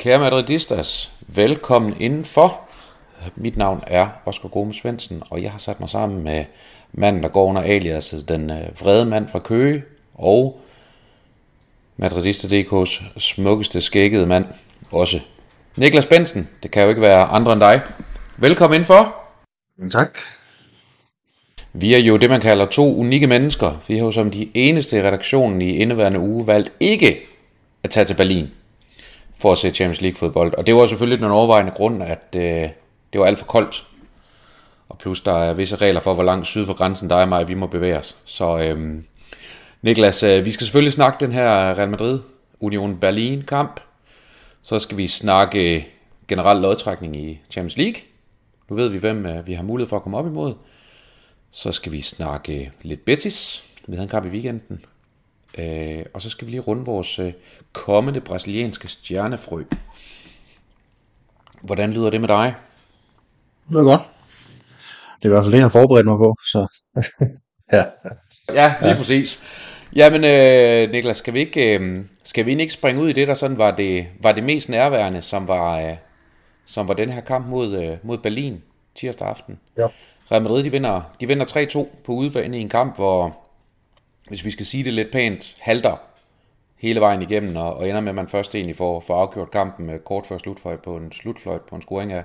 Kære Madridistas, velkommen indenfor. Mit navn er Oskar Gomes Svendsen, og jeg har sat mig sammen med manden, der går under aliaset, den øh, vrede mand fra Køge, og Madridista.dk's smukkeste skækkede mand, også Niklas Bensen. Det kan jo ikke være andre end dig. Velkommen indenfor. Tak. Vi er jo det, man kalder to unikke mennesker. Vi har jo som de eneste i redaktionen i indeværende uge valgt ikke at tage til Berlin for at se Champions League fodbold. Og det var selvfølgelig den overvejende grund, at øh, det var alt for koldt. Og plus der er visse regler for, hvor langt syd for grænsen der er mig, vi må bevæge os. Så øh, Niklas, øh, vi skal selvfølgelig snakke den her Real Madrid Union Berlin kamp. Så skal vi snakke generel lodtrækning i Champions League. Nu ved vi, hvem øh, vi har mulighed for at komme op imod. Så skal vi snakke lidt Betis. Vi havde en kamp i weekenden. Øh, og så skal vi lige runde vores øh, kommende brasilianske stjernefrø. Hvordan lyder det med dig? Det er godt. Det er i hvert fald det, jeg har forberedt mig på, så ja. Ja, lige ja. præcis. Jamen, øh, Niklas, skal vi, ikke, øh, skal vi ikke springe ud i det, der sådan var det, var det mest nærværende, som var, øh, som var den her kamp mod, øh, mod Berlin tirsdag aften? Ja. Real Madrid, de vinder, de vinder 3-2 på udebane i en kamp, hvor, hvis vi skal sige det lidt pænt, halter hele vejen igennem, og, og ender med, at man først egentlig får, får afgjort kampen med kort før slutfløjt på en slutfløjt på en scoring af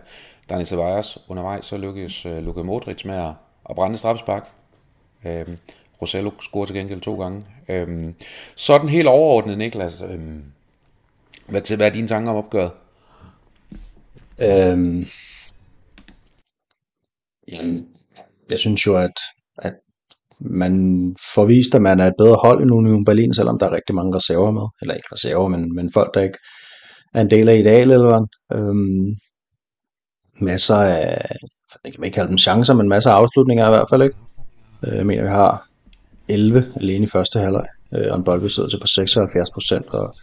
Dani Ceballos. Undervejs så lykkedes uh, Luka Modric med at, at brænde straffespark. Øhm, Rosello scorede til gengæld to gange. Øhm, sådan helt overordnet, Niklas. Øhm, hvad, til, hvad er dine tanker om opgøret? Øhm, jamen, jeg synes jo, at, at man får vist, at man er et bedre hold end Union Berlin, selvom der er rigtig mange reserver med. Eller ikke reserver, men, men folk, der ikke er en del af idealelveren. eller. Øhm, masser af, jeg kan ikke kalde dem chancer, men masser af afslutninger i hvert fald ikke. Øh, jeg mener, vi har 11 alene i første halvleg, øh, og en boldbesiddelse på 76 procent, og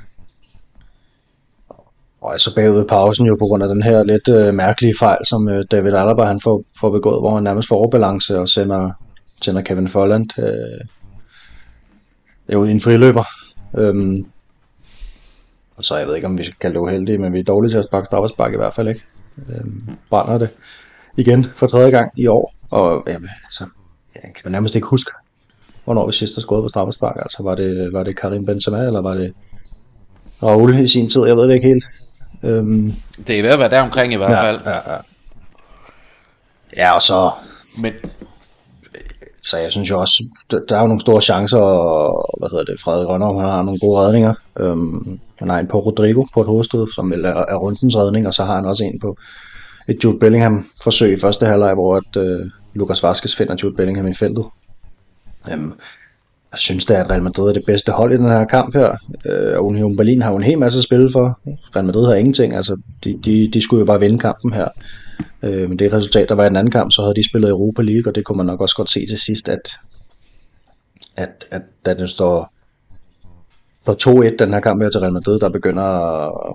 og er så bagud i pausen jo på grund af den her lidt øh, mærkelige fejl, som øh, David Alaba han får, får begået, hvor han nærmest får overbalance og sender, sender Kevin Folland øh, ud i en friløber. Øhm, og så jeg ved ikke, om vi skal kalde det uheldige, men vi er dårlige til at sparke straffespark i hvert fald ikke. Øhm, brænder det igen for tredje gang i år, og jamen, altså, jeg kan man nærmest ikke huske, hvornår vi sidst har skåret på straffespark. Altså var det, var det Karim Benzema, eller var det Raul i sin tid? Jeg ved det ikke helt. Øhm, det er ved at være der omkring i hvert ja, fald. Ja, ja. ja, og så... Men... Så jeg synes jo også, der er jo nogle store chancer, og hvad hedder det, Frederik Rønner, han har nogle gode redninger. Øhm, han har en på Rodrigo på et hovedstød, som er, er rundens redning, og så har han også en på et Jude Bellingham forsøg i første halvleg, hvor at, øh, Lukas Vaskes finder Jude Bellingham i feltet. Øhm, jeg synes da, at Real Madrid er det bedste hold i den her kamp her. Øh, Union Berlin har jo en hel masse at spille for. Real Madrid har ingenting. Altså, de, de, de skulle jo bare vinde kampen her. Øh, men det resultat, der var i den anden kamp, så havde de spillet Europa League, og det kunne man nok også godt se til sidst, at, at, at da den står, står 2-1 den her kamp her til Real Madrid, der begynder at,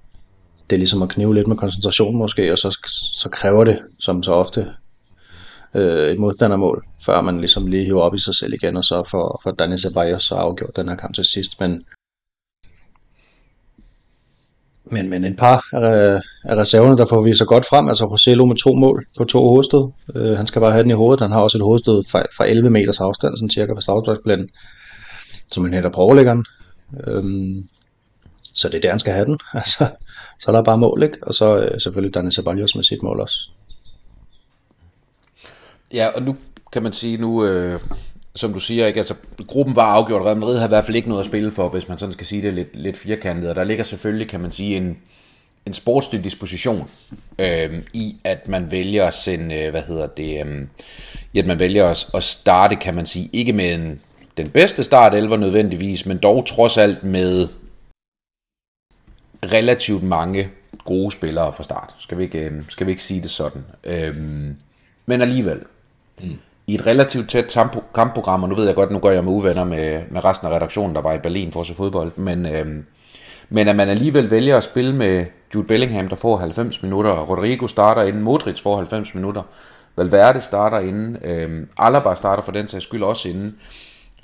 det er ligesom at knive lidt med koncentration måske, og så, så kræver det, som så ofte øh, et modstandermål, før man ligesom lige hiver op i sig selv igen, og så får, for Dani Ceballos så afgjort den her kamp til sidst. Men, men, men et par af, af reserverne, der får vi så godt frem, altså Roselo med to mål på to hovedstød. Øh, han skal bare have den i hovedet. Han har også et hovedstød fra, fra 11 meters afstand, sådan cirka fra straffesparksplænden, som han hætter på overlæggeren. Øhm, så det er der, han skal have den. Altså, så er der bare mål, ikke? Og så øh, selvfølgelig Dani Ceballos med sit mål også. Ja, og nu kan man sige, nu, øh, som du siger, ikke, altså, gruppen var afgjort, Real Madrid har i hvert fald ikke noget at spille for, hvis man sådan skal sige det lidt, lidt firkantet, og der ligger selvfølgelig, kan man sige, en, en sportslig disposition øh, i, at man vælger at sende, øh, hvad hedder det, øh, i at man vælger at, at starte, kan man sige, ikke med en, den bedste start 11 nødvendigvis, men dog trods alt med relativt mange gode spillere fra start. Skal vi ikke, øh, skal vi ikke sige det sådan? Øh, men alligevel, mm. i et relativt tæt kampprogram, og nu ved jeg godt, nu går jeg med uvenner med, med resten af redaktionen, der var i Berlin for at se fodbold, men, øhm, men at man alligevel vælger at spille med Jude Bellingham, der får 90 minutter, og Rodrigo starter inden Modric får 90 minutter, Valverde starter inden, øh, Alaba starter for den sags skyld også inden,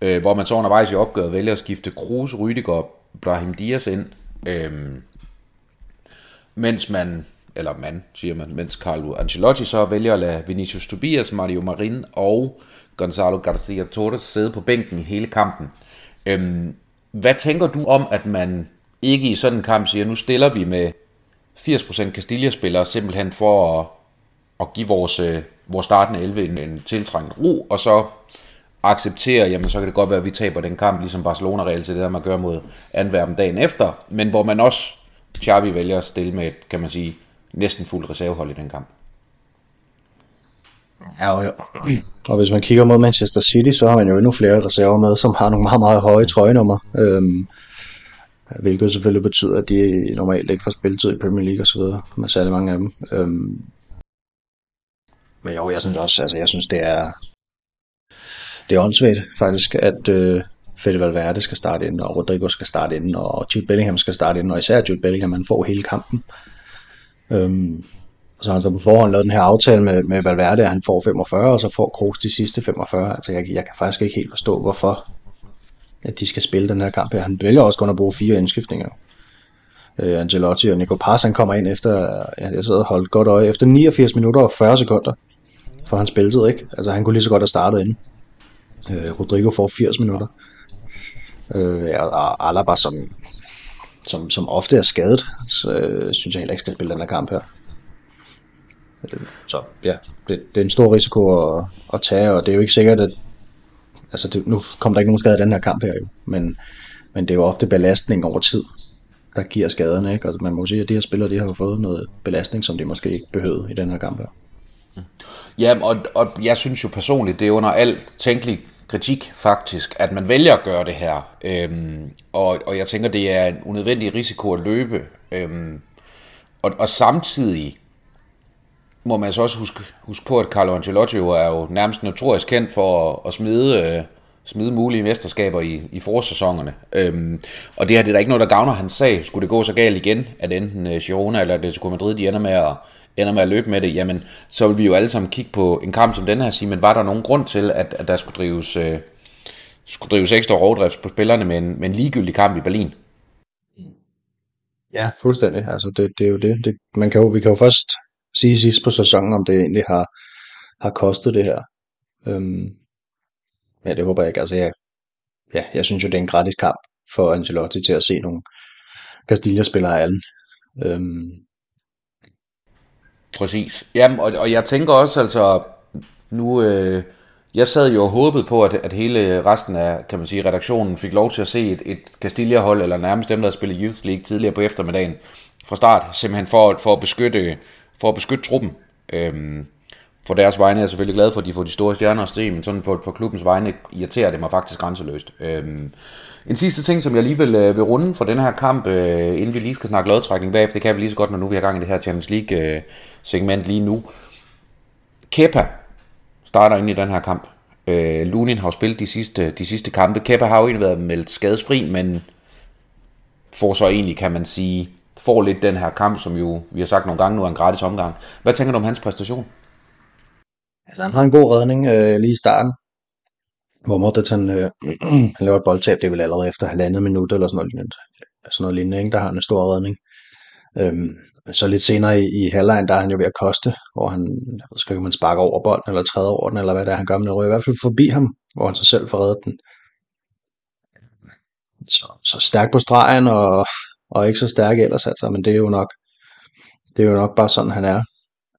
øh, hvor man så undervejs i opgøret vælger at skifte Kroos, Rydiger og Brahim Diaz ind, øh, mens man, eller man, siger man, mens Carlo Ancelotti så vælger at lade Vinicius Tobias, Mario Marin og Gonzalo Garcia Torres sidde på bænken i hele kampen. Øhm, hvad tænker du om, at man ikke i sådan en kamp siger, nu stiller vi med 80% Castilla-spillere simpelthen for at, at give vores, øh, vores startende 11 en, en tiltrængt ro, og så acceptere, jamen så kan det godt være, at vi taber den kamp, ligesom Barcelona reelt til det der, man gør mod Antwerpen dagen efter, men hvor man også, Xavi vælger at stille med et, kan man sige, næsten fuld reservehold i den kamp. Ja, og, og hvis man kigger mod Manchester City, så har man jo endnu flere reserver med, som har nogle meget, meget høje trøjenummer. Øhm, hvilket selvfølgelig betyder, at de normalt ikke får spilletid i Premier League osv. med særlig mange af dem. Øhm, men jo, jeg synes også, altså jeg synes, det er, det er åndssvagt faktisk, at øh, Fede Valverde skal starte ind, og Rodrigo skal starte ind, og Jude Bellingham skal starte ind, og især Jude Bellingham, man får hele kampen. Øhm, så har han så på forhånd lavet den her aftale med, med Valverde, at han får 45, og så får Kroos de sidste 45. Altså jeg, jeg kan faktisk ikke helt forstå, hvorfor at de skal spille den her kamp her. Han vælger også kun at bruge fire indskiftninger. Øh, Angelotti og Nico Paz, han kommer ind efter, ja, jeg sad og holdt godt øje, efter 89 minutter og 40 sekunder for han spilletid, ikke? Altså han kunne lige så godt have startet inden. Øh, Rodrigo får 80 minutter. Øh, og Alaba, som, som, som ofte er skadet, så øh, synes jeg heller ikke skal spille den her kamp her. Så ja, det, det er en stor risiko at, at tage, og det er jo ikke sikkert, at altså det, nu kommer der ikke nogen skade i den her kamp her jo, men, men det er jo ofte belastning over tid, der giver skaderne, ikke? Og man må sige, at de her spillere, de har fået noget belastning, som de måske ikke behøvede i den her kamp her. Ja, og, og jeg synes jo personligt, det er under alt tænkelig kritik faktisk, at man vælger at gøre det her. Øhm, og, og jeg tænker, det er en unødvendig risiko at løbe. Øhm, og, og samtidig må man så også huske, huske på, at Carlo Ancelotti jo er jo nærmest notorisk kendt for at, at smide, øh, smide mulige mesterskaber i, i forsæsonerne. Øhm, og det her det er da ikke noget, der gavner hans sag. Skulle det gå så galt igen, at enten øh, Girona eller Atletico Madrid de ender med at, ender med at løbe med det, jamen så vil vi jo alle sammen kigge på en kamp som den her og sige, men var der nogen grund til, at, at der skulle drives, øh, skulle drives ekstra rovdrift på spillerne med en, med en ligegyldig kamp i Berlin? Ja, fuldstændig. Altså det, det er jo det. det man kan jo, vi kan jo først sige sidst på sæsonen, om det egentlig har, har kostet det her. Øhm, ja, det håber jeg ikke. Altså, jeg, ja, jeg synes jo, det er en gratis kamp for Ancelotti til at se nogle Castilla-spillere af alle. Øhm. Præcis. Jamen, og, og jeg tænker også, altså, nu, øh, jeg sad jo og håbede på, at, at hele resten af, kan man sige, redaktionen fik lov til at se et, et Castilla-hold, eller nærmest dem, der havde spillet Youth League tidligere på eftermiddagen fra start, simpelthen for, for at beskytte for at beskytte truppen. Øhm, for deres vegne er jeg selvfølgelig glad for, at de får de store stjerner at se, men sådan for, for klubbens vegne irriterer det mig faktisk grænseløst. Øhm, en sidste ting, som jeg lige vil, øh, vil runde for den her kamp, øh, inden vi lige skal snakke lodtrækning bagefter, det kan vi lige så godt, når nu vi har gang i det her Champions League øh, segment lige nu. Kepa starter ind i den her kamp. Øh, Lunin har jo spillet de sidste, de sidste kampe. Kepa har jo egentlig været meldt skadesfri, men får så egentlig, kan man sige, får lidt den her kamp, som jo, vi har sagt nogle gange nu, er en gratis omgang. Hvad tænker du om hans præstation? Altså, han har en god redning øh, lige i starten, hvor Modric han, øh, han laver et boldtab, det er vel allerede efter halvandet minut eller sådan noget lignende. Altså sådan noget lignende, ikke? der har han en stor redning. Øhm, så lidt senere i, i halvlejen, der er han jo ved at koste, hvor han, jeg ved ikke, man sparker over bolden, eller træder over den, eller hvad det er, han gør, men det i hvert fald forbi ham, hvor han så selv får reddet den. Så, så stærk på stregen, og og ikke så stærk ellers, altså, men det er jo nok, det er jo nok bare sådan, han er.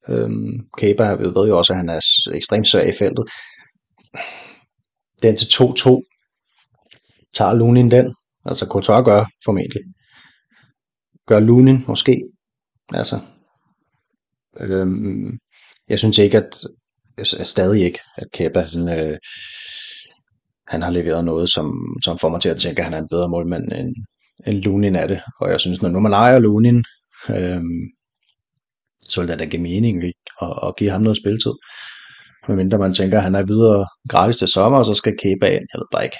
Øhm, Kæber, vi ved jo også, at han er ekstremt svag i feltet. Den til 2-2, tager Lunin den? Altså Courtois gør formentlig. Gør Lunin måske? Altså, øhm, jeg synes ikke, at jeg, stadig ikke, at Kaba han, øh, han har leveret noget, som, som får mig til at tænke, at han er en bedre målmand end, end Lunin er det. Og jeg synes, når nu man ejer Lunin, øhm, så vil det da give mening at, at give ham noget spilletid. Medmindre man tænker, at han er videre gratis til sommer, og så skal Kepa ind. Jeg ved bare ikke.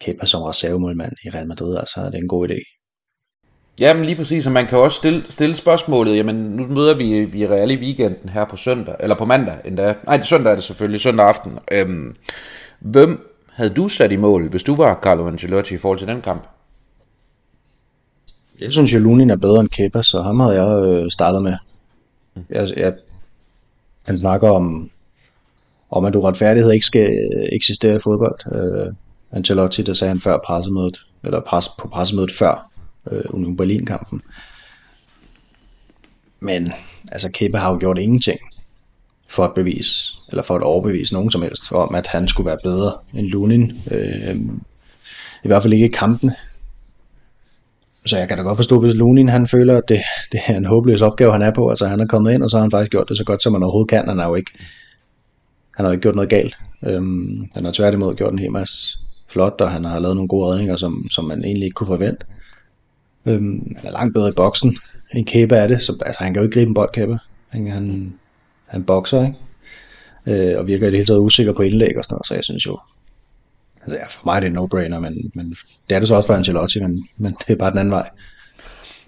Kepa som reservemålmand i Real Madrid, altså det er en god idé. Jamen lige præcis, og man kan også stille, stille spørgsmålet, jamen nu møder vi, vi Real i weekenden her på søndag, eller på mandag endda. Nej, det søndag er det selvfølgelig, søndag aften. Øhm, hvem havde du sat i mål, hvis du var Carlo Ancelotti i forhold til den kamp? Jeg synes jo, Lunin er bedre end Kepa, så ham havde jeg øh, startet med. Jeg, jeg, han snakker om, om at uretfærdighed ikke skal eksistere i fodbold. Øh, Ancelotti, der sagde han før pressemødet, eller pres, på pressemødet før øh, Union Berlin-kampen. Men altså Kepa har jo gjort ingenting for at bevise, eller for at overbevise nogen som helst om, at han skulle være bedre end Lunin. Øh, I hvert fald ikke i kampene. Så jeg kan da godt forstå, hvis Lunin han føler, at det, det er en håbløs opgave, han er på. Altså han er kommet ind, og så har han faktisk gjort det så godt, som man overhovedet kan. Han har jo ikke, han har jo ikke gjort noget galt. Øhm, han har tværtimod gjort en hel masse flot, og han har lavet nogle gode redninger, som, som man egentlig ikke kunne forvente. Øhm, han er langt bedre i boksen end kæbe er det, så altså, han kan jo ikke gribe en bold, kæbe. Han, han, han bokser, ikke? Øh, og virker i det hele taget usikker på indlæg og sådan noget, så jeg synes jo, altså ja, for mig er det en no-brainer, men, men det er det så også for Ancelotti, men, men det er bare den anden vej.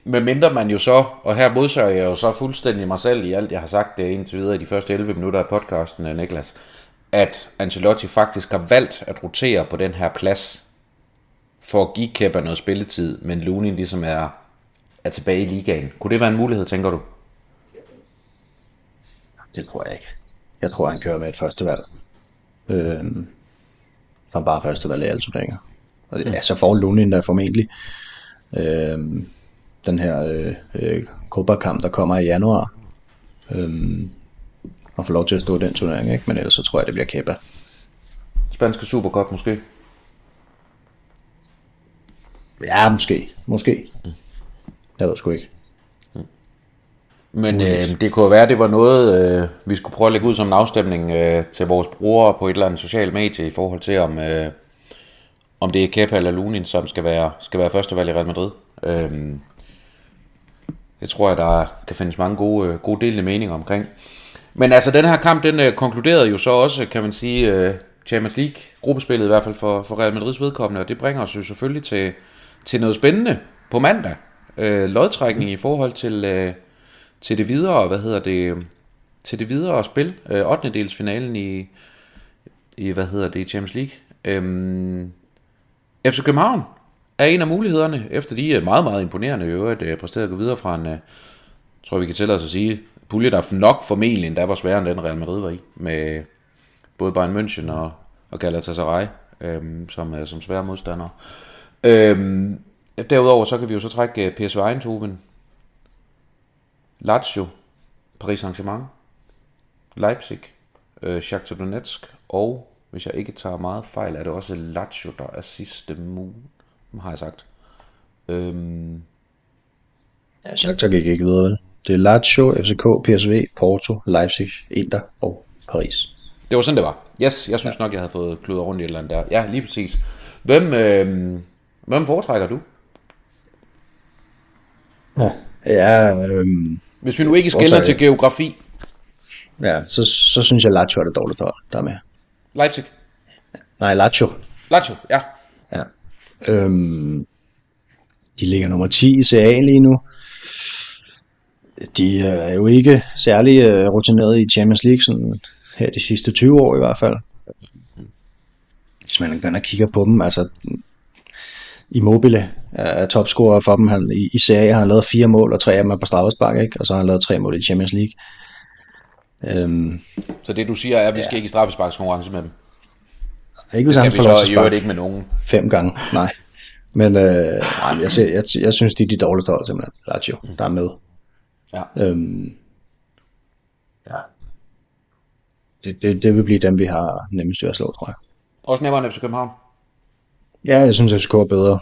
Men mindre man jo så, og her modsøger jeg jo så fuldstændig mig selv i alt, jeg har sagt det indtil videre i de første 11 minutter af podcasten, Niklas, at Ancelotti faktisk har valgt at rotere på den her plads, for at give Kepa noget spilletid, men Lunin ligesom er, er tilbage i ligaen. Kunne det være en mulighed, tænker du? Det tror jeg ikke. Jeg tror, han kører med et første valg. Øhm, som bare første valg i alle turneringer. Og det, ja, så får Lunin der formentlig øhm, den her øh, øh, Copa-kamp, der kommer i januar. Øhm, og får lov til at stå den turnering, ikke? men ellers så tror jeg, det bliver Kepa. Spanske Supercup måske? Ja, måske. Måske. Jeg ved sgu ikke. Men øh, det kunne være, det var noget, øh, vi skulle prøve at lægge ud som en afstemning øh, til vores brugere på et eller andet socialt medie i forhold til, om, øh, om det er Kepa eller Lunin, som skal være, skal være førstevalg i Real Madrid. Øh, det tror jeg, der kan findes mange gode, øh, gode delende meninger omkring. Men altså, den her kamp, den øh, konkluderede jo så også, kan man sige, øh, Champions League, gruppespillet i hvert fald for, for Real Madrids vedkommende, og det bringer os jo selvfølgelig til, til noget spændende på mandag. Øh, lodtrækning i forhold til, øh, til det videre, hvad hedder det, øh, til det videre spil, øh, 8. delsfinalen i, i, hvad hedder det, i Champions League. Øhm, FC København er en af mulighederne, efter de er meget, meget imponerende i øvrigt, øh, præsteret at gå videre fra en, øh, tror vi kan tælle os at sige, pulje, der nok formentlig endda var sværere end den Real Madrid var i, med både Bayern München og, og Galatasaray øhm, som, øh, som svære modstandere. Øhm, derudover så kan vi jo så trække øh, PSV Eindhoven, Lazio, Paris Saint-Germain, Leipzig, øh, Shakhtar Donetsk, og hvis jeg ikke tager meget fejl, er det også Lazio, der er sidste mu, har jeg sagt. Øhm, ja, Shakhtar gik ikke videre, vel? Det er Lazio, FCK, PSV, Porto, Leipzig, Inter og Paris. Det var sådan, det var. Yes, jeg synes ja. nok, jeg havde fået kludret rundt i et eller andet der. Ja, lige præcis. Hvem, øh, hvem foretrækker du? Ja, ja øhm, Hvis vi nu ikke skælder til geografi. Ja, så, så synes jeg, Lazio er det dårligt der er med. Leipzig? Nej, Lazio. Lazio, ja. Ja. Øhm, de ligger nummer 10 i CA lige nu. De er jo ikke særlig uh, rutineret i Champions League, sådan her de sidste 20 år i hvert fald. Hvis man går og kigger på dem, altså Immobile er topscorer for dem. Han, i, I serie har han lavet fire mål, og tre af dem er på straffespark, ikke? og så har han lavet tre mål i Champions League. Øhm, så det du siger er, at vi skal ja. ikke i straffesparkskonkurrence med dem? Ikke hvis han får lov til at ikke med nogen. Fem gange, nej. Men øh, nej, jeg, ser, jeg, jeg synes, de er de dårligste hold simpelthen, Lazio, mm. der er med. Ja. Øhm, ja. Det, det, det vil blive dem, vi har nemmest ved at slå, tror jeg. Også nemmere end FC København? Ja, jeg synes, FCK er bedre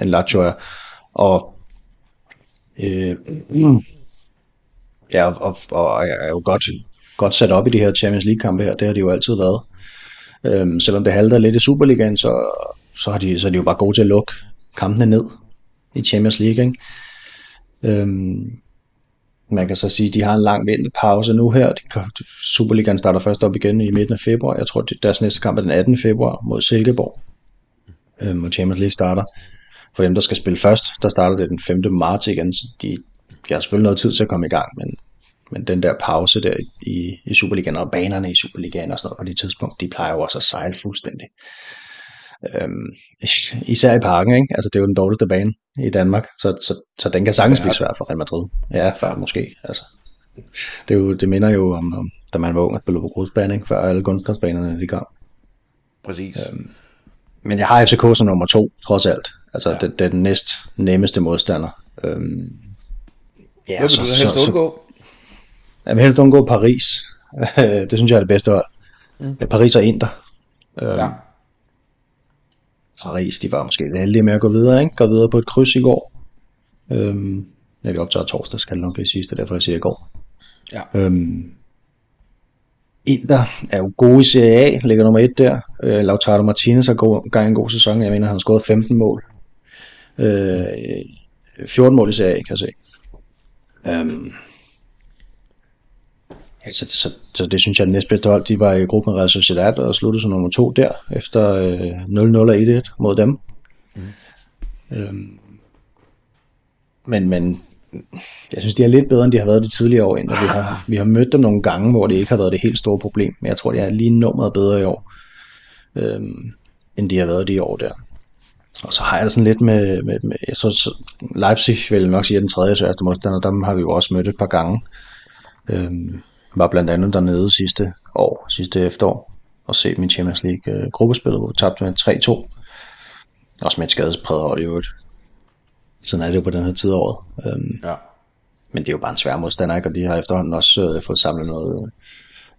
end Lazio er. Og, øh, mm. ja, og, og er jo godt, godt sat op i de her Champions League-kampe her. Det har de jo altid været. Øhm, selvom det halter lidt i Superligaen, så, så, har de, så er de jo bare gode til at lukke kampene ned i Champions League. Ikke? Øhm, man kan så sige, at de har en lang vinterpause nu her. Superligaen starter først op igen i midten af februar. Jeg tror, at deres næste kamp er den 18. februar mod Silkeborg øhm, og Champions League starter for dem, der skal spille først, der starter det den 5. marts igen. Så de, de har selvfølgelig noget tid til at komme i gang, men, men den der pause der i, i Superligaen og banerne i Superligaen og sådan noget på det tidspunkt, de plejer jo også at sejle fuldstændig. Øhm, især i parken, ikke? Altså det er jo den dårligste bane i Danmark, så, så, så den kan sagtens blive svær for Real Madrid. Ja, før måske. Altså. Det, er jo, det minder jo om, om da man var ung at spille på grusbane, ikke? før alle kunstgræsbanerne de kom. Præcis. Øhm, men jeg har FCK som nummer to, trods alt. Altså, ja. det, det er den næst nemmeste modstander. Øhm, ja, så, vil du helst så, undgå? Jeg vil helst undgå Paris. det synes jeg er det bedste hold. Mm. Paris og Inter. Øhm, ja. Paris, de var måske lidt heldige med at gå videre, ikke? Gå videre på et kryds i går. Øhm, når vi optager torsdag, skal det nok blive sidste, derfor jeg siger i går. Ja. Øhm, Inter er jo gode i Serie A, ligger nummer et der. Øh, Lautaro Martinez har gået, gang en god sæson. Jeg mener, han har skåret 15 mål. Øh, 14 mål i Serie A, kan jeg se. Øhm, altså, så, så, det synes jeg den næstbedste hold. De var i gruppen med Real Sociedad og sluttede som nummer to der, efter øh, 0-0 og 1-1 mod dem. Mm. Øhm, men, men jeg synes, de er lidt bedre, end de har været de tidligere år. End, vi, har, vi har mødt dem nogle gange, hvor det ikke har været det helt store problem. Men jeg tror, de er lige nummeret bedre i år, øhm, end de har været de år der. Og så har jeg sådan lidt med, med, med jeg tror, Leipzig vil nok sige, at den tredje sværeste modstander, dem har vi jo også mødt et par gange. Øhm, var blandt andet dernede sidste år, sidste efterår, og se min Champions League øh, gruppespillet, hvor vi tabte med 3-2. Også med et skadespræget hold i øvrigt. Sådan er det jo på den her tid af året. Øhm, ja. Men det er jo bare en svær modstander, ikke? og de har efterhånden også øh, fået samlet noget,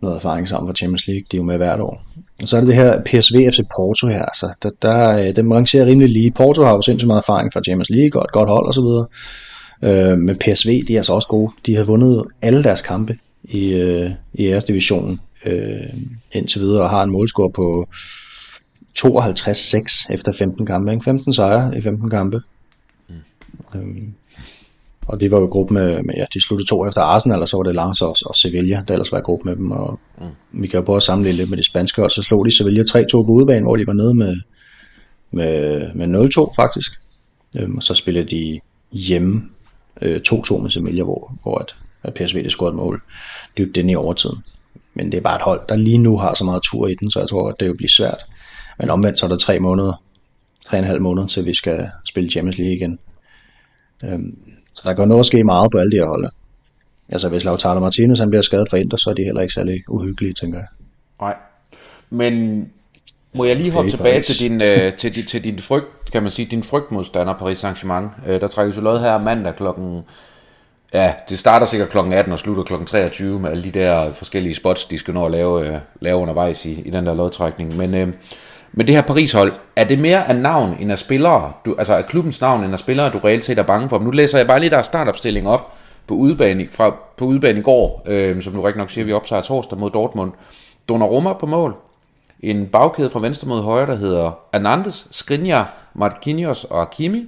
noget erfaring sammen for Champions League. De er jo med hvert år. Og så er det det her PSV FC Porto her. Altså, der, der, øh, dem rangerer rimelig lige. Porto har jo sindssygt meget erfaring fra Champions League og et godt hold osv. Øh, men PSV, de er altså også gode. De har vundet alle deres kampe i, øh, i æres divisionen øh, indtil videre og har en målscore på 52-6 efter 15 kampe. Ikke? 15 sejre i 15 kampe. Øhm, og det var jo gruppe med, med, ja, de sluttede to efter Arsenal, og så var det Lens og, og Sevilla, der ellers var i gruppe med dem, og mm. vi kan jo prøve at sammenligne lidt med de spanske, og så slog de Sevilla 3-2 på udebane, hvor de var nede med, med, med 0-2 faktisk, øhm, og så spillede de hjemme øh, 2-2 med Sevilla, hvor, hvor at, at PSV det scorede et mål dybt den i overtiden. Men det er bare et hold, der lige nu har så meget tur i den, så jeg tror, at det vil blive svært. Men omvendt så er der tre måneder, tre og en halv måned, til vi skal spille Champions League igen. Øhm, så der går noget at ske meget på alle de her hold. Altså hvis Lautaro Martinez han bliver skadet for Inter, så er de heller ikke særlig uhyggelige, tænker jeg. Nej. Men må jeg lige hoppe tilbage til din, øh, til, din, til din frygt, kan man sige, din frygtmodstander Paris Saint-Germain. Øh, der trækker så lod her mandag klokken, ja, det starter sikkert klokken 18 og slutter klokken 23 med alle de der forskellige spots, de skal nå at lave, øh, lave undervejs i, i den der lodtrækning. Men øh, men det her Paris-hold, er det mere af navn end af spillere, du, altså af klubbens navn end af spillere, du reelt set er bange for? Nu læser jeg bare lige der startopstilling op på udebane, fra, på udebane i går, øh, som du rigtig nok siger, vi optager torsdag mod Dortmund. Donnarumma på mål. En bagkæde fra venstre mod højre, der hedder Anandes, Skriniar, Marquinhos og Hakimi.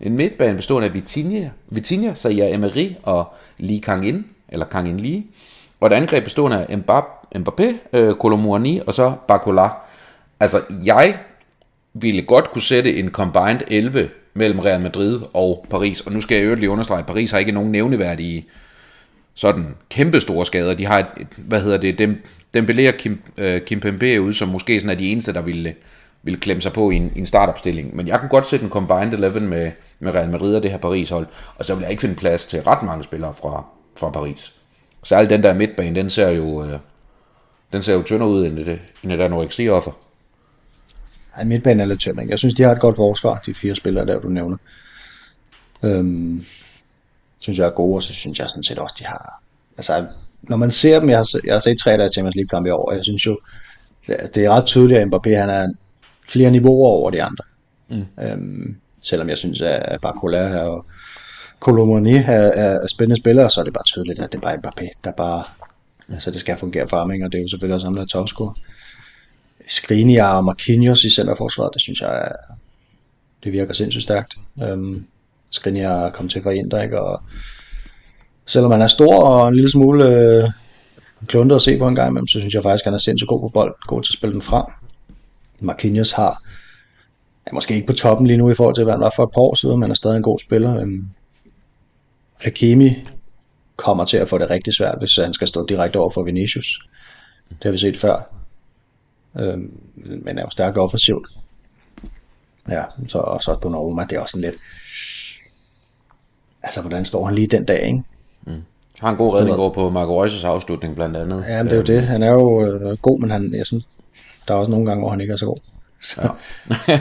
En midtbane bestående af Vitinha, Vitinha Zaya Emery og Lee Kang-in, eller Kang-in Lee. Og et angreb bestående af Mbappé, Mbappé øh, Colomouani og så Bacola. Altså, jeg ville godt kunne sætte en combined 11 mellem Real Madrid og Paris. Og nu skal jeg øvrigt lige understrege, at Paris har ikke nogen nævneværdige sådan kæmpe store skader. De har et, et hvad hedder det, dem, Dembélé og Kim, øh, Kim Pembe ud, som måske sådan er de eneste, der ville, ville klemme sig på i en, i en startopstilling. Men jeg kunne godt sætte en combined 11 med, med Real Madrid og det her Paris-hold. Og så vil jeg ikke finde plads til ret mange spillere fra, fra Paris. Særligt den der midtbane, den ser jo, øh, den ser jo tyndere ud end det, end det der anoreksi-offer. Ej, midtbanen er lidt tømning. Jeg synes, de har et godt forsvar, de fire spillere der, du nævner. Øhm, synes jeg er gode, og så synes jeg sådan set også, de har... Altså, når man ser dem, jeg har, jeg har set tre der Champions League kampe i år, og jeg synes jo, det er ret tydeligt, at Mbappé han er flere niveauer over de andre. Mm. Øhm, selvom jeg synes, at Barcola og Colomani er, er, er spændende spillere, så er det bare tydeligt, at det er bare Mbappé, der bare... Altså, det skal fungere for ham, og det er jo selvfølgelig også ham, der er topscorer. Skriniar og Marquinhos i centerforsvaret, det synes jeg, det virker sindssygt stærkt. Øhm, Skriniar kom til for Inter, ikke? og selvom han er stor og en lille smule øh, kluntet at se på en gang imellem, så synes jeg faktisk, at han er sindssygt god på bold, god til at spille den frem. Marquinhos har er måske ikke på toppen lige nu i forhold til, hvad han var for et par år siden, men er stadig en god spiller. Øhm, Hakimi kommer til at få det rigtig svært, hvis han skal stå direkte over for Vinicius. Det har vi set før. Øhm, men er jo stærkt offensivt. Ja, så, og så Donnarumma, det er også sådan lidt... Altså, hvordan står han lige den dag, ikke? Har en god redning over på Marco Reus's afslutning blandt andet. Ja, men det er jo det. Han er jo øh, god, men han, jeg synes, der er også nogle gange, hvor han ikke er så god. Så, Ja.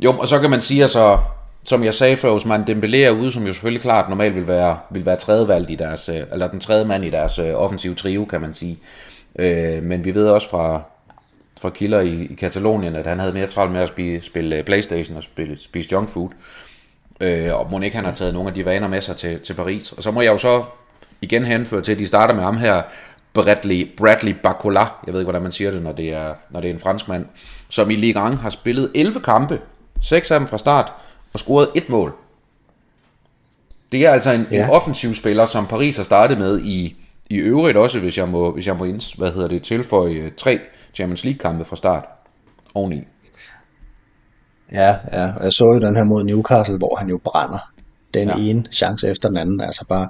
jo, og så kan man sige, altså, som jeg sagde før, Osman Dembélé er ude, som jo selvfølgelig klart normalt vil være, vil være tredje valg i deres, øh, eller den tredje mand i deres øh, offensive trio, kan man sige. Øh, men vi ved også fra, fra kilder i, i Katalonien, at han havde mere travlt med at spille, spille Playstation og spille, spise junk food. Øh, og må ikke han har taget nogle af de vaner med sig til, til Paris. Og så må jeg jo så igen henføre til, at de starter med ham her, Bradley, Bradley Bacola, jeg ved ikke, hvordan man siger det, når det er, når det er en franskmand, som i Ligue 1 har spillet 11 kampe, 6 af dem fra start, og scoret et mål. Det er altså en, ja. Ja. en offensiv spiller, som Paris har startet med i, i øvrigt også, hvis jeg må, hvis jeg må inds, hvad hedder det, tilføje øh, tre Champions League kampe fra start oveni. ja, ja, og jeg så jo den her mod Newcastle, hvor han jo brænder den Ja. ene chance efter den anden. Altså bare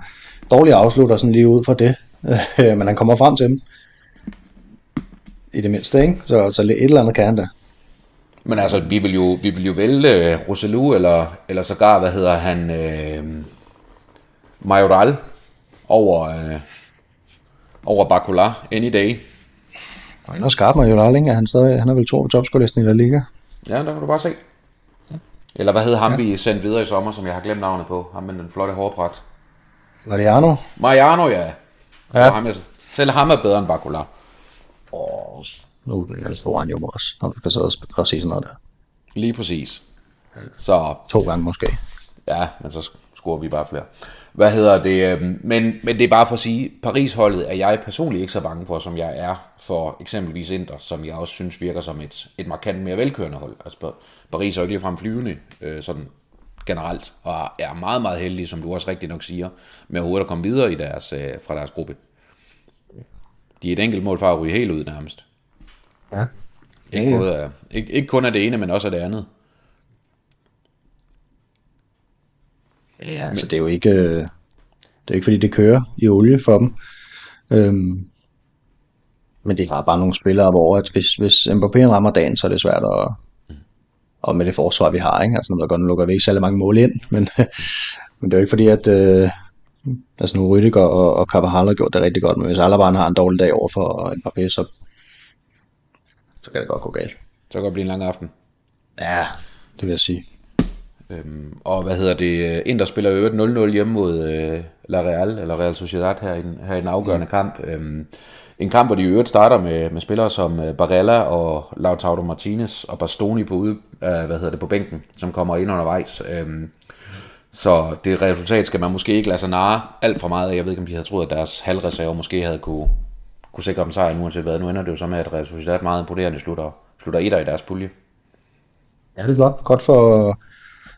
dårlig afslutter sådan lige ud fra det. men han kommer frem til dem. I det mindste, ikke? Så, så et eller andet kan han da. Men altså, vi vil jo, vi vil jo vælge Roselu, eller, eller sågar, hvad hedder han, øh, Majoral, over, øh, over Bacola any day. Og han er skarp med Joral, ikke? Han, stadig, han er vel to på topskolisten i La Liga. Ja, der kan du bare se. Eller hvad hed ham, ja. vi sendte videre i sommer, som jeg har glemt navnet på? Ham med den flotte hårpragt. Arno? Mariano, ja. Ja. ja. Ham, jeg, selv ham er bedre end Bacola. Åh, nu er det stor han jo også, når du skal sidde og og se sådan noget der. Lige præcis. Så To gange måske. Ja, men så scorer vi bare flere. Hvad hedder det? øhm, Men, men det er bare for at sige, Paris-holdet er jeg personligt ikke så bange for, som jeg er for eksempelvis Inter, som jeg også synes virker som et, et markant mere velkørende hold. Altså, Paris er jo ikke ligefrem flyvende, øh, sådan generelt, og er meget, meget heldige, som du også rigtig nok siger, med overhovedet at komme videre i deres, øh, fra deres gruppe. De er et enkelt mål fra at ryge helt ud nærmest. Ja. Ikke, både af, ikke, ikke kun af det ene, men også af det andet. Ja, altså det er jo ikke, øh, det er ikke fordi det kører i olie for dem. Øhm, men det er bare nogle spillere, hvor at hvis, hvis Mbappé rammer dagen, så er det svært at, og med det forsvar, vi har, ikke? Altså, jeg godt, nu lukker vi ikke særlig mange mål ind, men, men det er jo ikke fordi, at øh, altså nu Rüdiger og, og Carvajal har gjort det rigtig godt, men hvis Alaba har en dårlig dag over for Mbappé, så, så kan det godt gå galt. Så kan det blive en lang aften. Ja, det vil jeg sige. Øhm, og hvad hedder det? Inter spiller jo øvrigt 0-0 hjemme mod øh, La Real, eller Real Sociedad her i, her i den afgørende mm. kamp. Øhm, en kamp, hvor de i øvrigt starter med, med spillere som øh, Barella og Lautaro Martinez og Bastoni på, ude, øh, hvad hedder det, på bænken, som kommer ind undervejs. Øhm, så det resultat skal man måske ikke lade sig narre alt for meget af. Jeg ved ikke, om de havde troet, at deres halvreserve måske havde kunne, kunne sikre dem sejren, uanset hvad. Nu ender det jo så med, at Real Sociedad meget imponerende slutter, slutter etter i deres pulje. Ja, det er flot. Godt for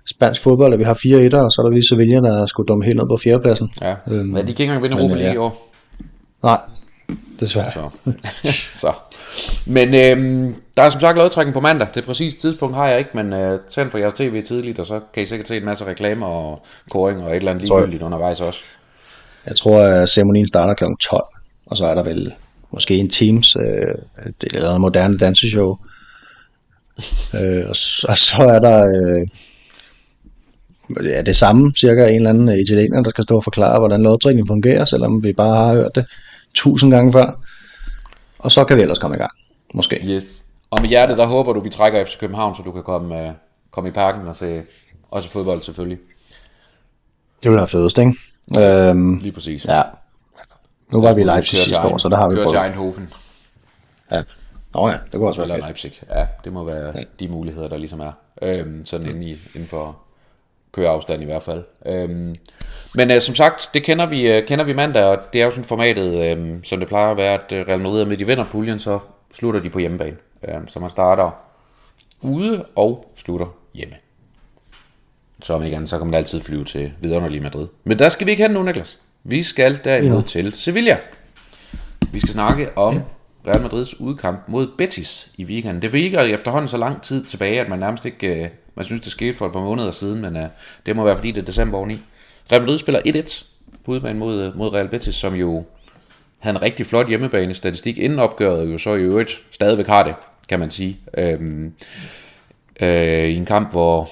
spansk fodbold, at vi har fire etter, og så er der lige Sevilla, der skulle dumme helt ned på fjerdepladsen. Ja, Øhm, ja de kan ikke engang vinde men, Europa League ja. i år. Nej, desværre. Så. så. Men øhm, der er som sagt lodtrækning på mandag. Det præcise tidspunkt har jeg ikke, men øh, tænd for jeres tv tidligt, og så kan I sikkert se en masse reklamer og kåring og et eller andet ligegyldigt undervejs også. Jeg tror, at ceremonien starter kl. 12, og så er der vel måske en Teams, øh, eller en moderne danseshow. øh, og, så, og så er der øh, ja, det samme, cirka en eller anden italiener, der skal stå og forklare, hvordan lodtrækningen fungerer, selvom vi bare har hørt det tusind gange før. Og så kan vi ellers komme i gang, måske. Yes. Og med hjertet, der håber du, vi trækker FC København, så du kan komme, øh, komme i parken og se også fodbold selvfølgelig. Det vil være fedest, ikke? Øhm, Lige præcis. ja. Nu var vi i Leipzig sidste år, Ein- så der har vi Køre til prøvet. Eindhoven Ja. Nå ja, det kunne også være eller fedt. Leipzig. Ja, det må være ja. de muligheder, der ligesom er. Øhm, sådan inden, i, inden for køreafstand i hvert fald. Øhm, men øh, som sagt, det kender vi, øh, kender vi mandag, og det er jo sådan formatet, øh, som det plejer at være, at øh, Real Madrid er midt i vinderpuljen, så slutter de på hjemmebane. Øh, så man starter ude og slutter hjemme. Så om ikke andet, så kan man altid flyve til vidunderlige Madrid. Men der skal vi ikke hen nu, Niklas. Vi skal derimod Ja. til Sevilla. Vi skal snakke om Real Madrids udkamp mod Betis i weekenden. Det ligger efterhånden så lang tid tilbage, at man nærmest ikke... Man synes, det skete for et par måneder siden, men øh, det må være, fordi det er december oveni. Real Madrid spiller 1-1 på udbanen mod, øh, mod Real Betis, som jo havde en rigtig flot hjemmebane statistik inden opgøret, jo så i øvrigt stadigvæk har det, kan man sige. Øhm, øh, I en kamp, hvor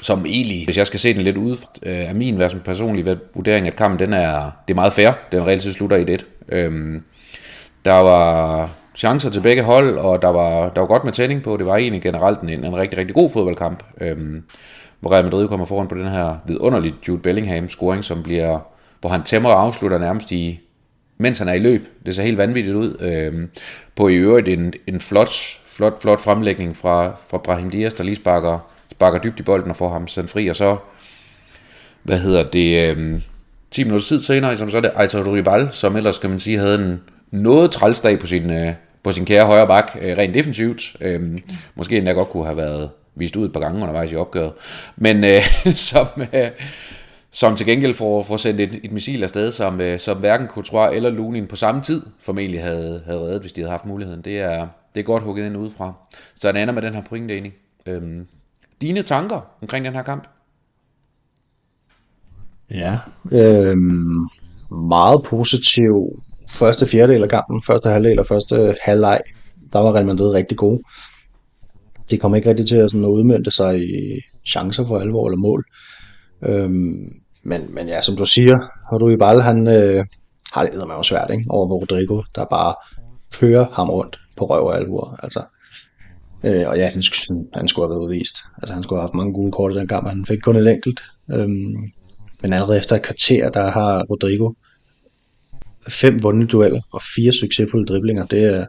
som egentlig, hvis jeg skal se den lidt ud øh, af min personlige vurdering, at kampen den er, det er meget fair. Den reelt slutter i 1 øhm, Der var chancer til begge hold, og der var, der var godt med tænding på. Det var egentlig generelt en, en rigtig, rigtig god fodboldkamp. Øhm, hvor Real Madrid kommer foran på den her vidunderlige Jude Bellingham scoring, som bliver, hvor han tæmmer og afslutter nærmest i, mens han er i løb. Det ser helt vanvittigt ud. Øhm, på i øvrigt en, en flot, flot, flot fremlægning fra, fra Brahim Diaz, der lige sparker, sparker dybt i bolden og får ham sendt fri, og så, hvad hedder det, øhm, 10 minutter tid senere, som så er det Aitor Ribal, som ellers, kan man sige, havde en noget trælsdag på sin, øh, på sin kære højre bak, øh, rent defensivt. Øh, måske endda godt kunne have været vist ud et par gange undervejs i opgøret. Men øh, som, øh, som til gengæld får, får sendt et, et missil afsted, som, øh, som hverken Courtois eller Lunin på samme tid formentlig havde, havde reddet, hvis de havde haft muligheden. Det er, det er godt hugget ind udefra. Så det ender med den her pointdeling. Øhm, dine tanker omkring den her kamp? Ja, øhm, meget positiv første fjerdedel af kampen, første halvdel og første halvleg, der var Real Madrid rigtig gode. Det kom ikke rigtig til at, sådan at udmønte sig i chancer for alvor eller mål. Øhm, men, men ja, som du siger, i Ball, han øh, har det med svært ikke? over Rodrigo, der bare kører ham rundt på røv og alvor. Altså, øh, og ja, han, han skulle have været udvist. Altså, han skulle have haft mange gule kort i den kamp, han fik kun et enkelt. Øhm, men allerede efter et kvarter, der har Rodrigo fem vundne dueller og fire succesfulde driblinger. Det er,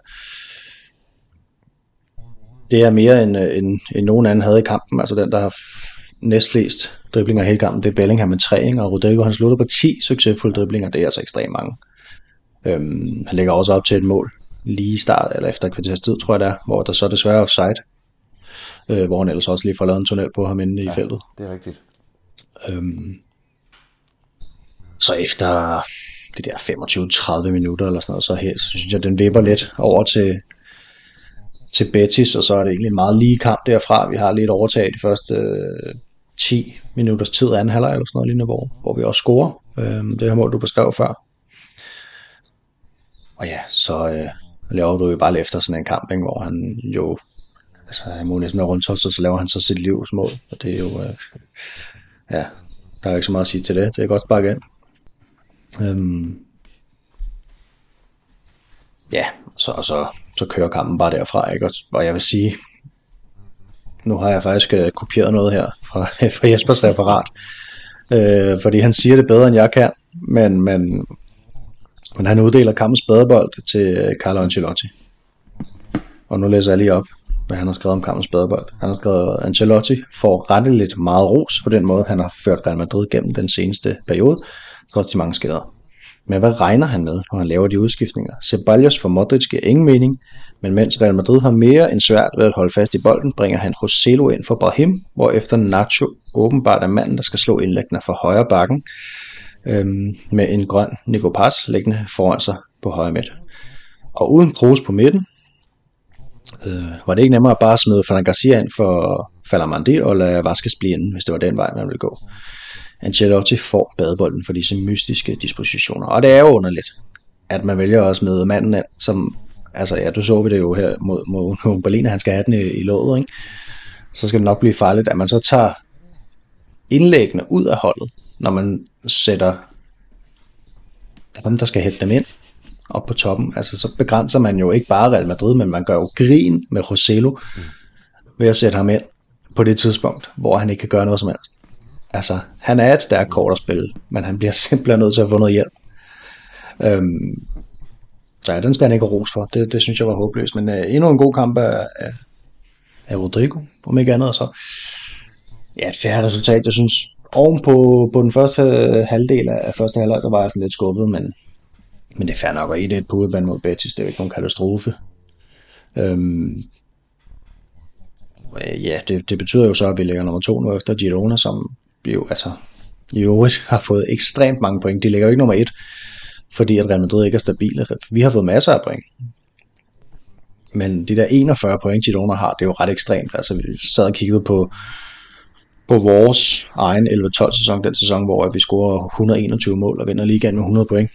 det er mere end, end, end nogen anden havde i kampen. Altså den, der har næstflest driblinger i hele kampen, det er Bellingham med tre, og Rodrigo han slutter på 10 succesfulde driblinger. Det er altså ekstremt mange. Øhm, han lægger også op til et mål lige i start, eller efter et kvarters tid, tror jeg det er, hvor der så er desværre offside. Øh, hvor han ellers også lige får lavet en tunnel på ham inde ja, i feltet. det er rigtigt. Øhm, så efter de der 25-30 minutter eller sådan noget, så, her, så synes jeg, den vipper lidt over til, til Betis, og så er det egentlig en meget lige kamp derfra. Vi har lidt overtag de første øh, 10 minutters tid anden halvleg eller sådan noget lignende, hvor, hvor vi også scorer. Øh, det her mål, du beskrev før. Og ja, så øh, laver du jo bare efter sådan en kamp, ikke, hvor han jo, altså han må næsten være rundt og så laver han så sit livs mål. Og det er jo, øh, ja, der er ikke så meget at sige til det. Det er godt sparket ind. Øhm, ja, så, og så, så kører kampen bare derfra, ikke? Og, og jeg vil sige, nu har jeg faktisk øh, kopieret noget her fra, fra Jespers referat, øh, fordi han siger det bedre, end jeg kan, men, men, men han uddeler kampens badebold til øh, Carlo Ancelotti. Og nu læser jeg lige op, hvad han har skrevet om kampens badebold. Han har skrevet, Ancelotti får retteligt meget ros på den måde, han har ført Real Madrid gennem den seneste periode, går til mange skader. Men hvad regner han med, når han laver de udskiftninger? Ceballos for Modric giver ingen mening, men mens Real Madrid har mere end svært ved at holde fast i bolden, bringer han Roselo ind for Brahim, hvor efter Nacho åbenbart er manden, der skal slå indlæggende for højre bakken, øhm, med en grøn Nico Paz liggende foran sig på højre midt. Og uden Kroos på midten, øh, var det ikke nemmere at bare smide Fernand Garcia ind for Falamandi og lade Vasquez blive inde, hvis det var den vej, man ville gå. Ancelotti får badebolden for disse mystiske dispositioner. Og det er jo underligt, at man vælger også med manden ind, som, altså ja, du så vi det jo her mod, mod Berlin, at han skal have den i, i låget, ikke? så skal det nok blive farligt, at man så tager indlæggene ud af holdet, når man sætter dem, der skal hætte dem ind op på toppen. Altså så begrænser man jo ikke bare Real Madrid, men man gør jo grin med Roselo ved at sætte ham ind på det tidspunkt, hvor han ikke kan gøre noget som helst. Altså, han er et stærkt kort at spille, men han bliver simpelthen nødt til at få noget hjælp. Øhm, så ja, den skal han ikke ros for. Det, det synes jeg var håbløst. Men øh, endnu en god kamp af, af, af Rodrigo, om ikke andet. Så ja, et færre resultat. Jeg synes, oven på, på den første øh, halvdel af første halvleg, der var jeg sådan lidt skuffet, men, men det er fair nok at 1-1 på udebane mod Betis. Det er jo ikke nogen katastrofe. Øhm, øh, ja, det, det betyder jo så, at vi ligger nummer to nu efter Girona, som jo altså i øvrigt har fået ekstremt mange point. De ligger jo ikke nummer et, fordi at Real Madrid ikke er stabile. Vi har fået masser af point. Men de der 41 point, Girona har, det er jo ret ekstremt. Altså, vi sad og kiggede på, på vores egen 11-12 sæson, den sæson, hvor vi scorer 121 mål og vinder ligaen med 100 point.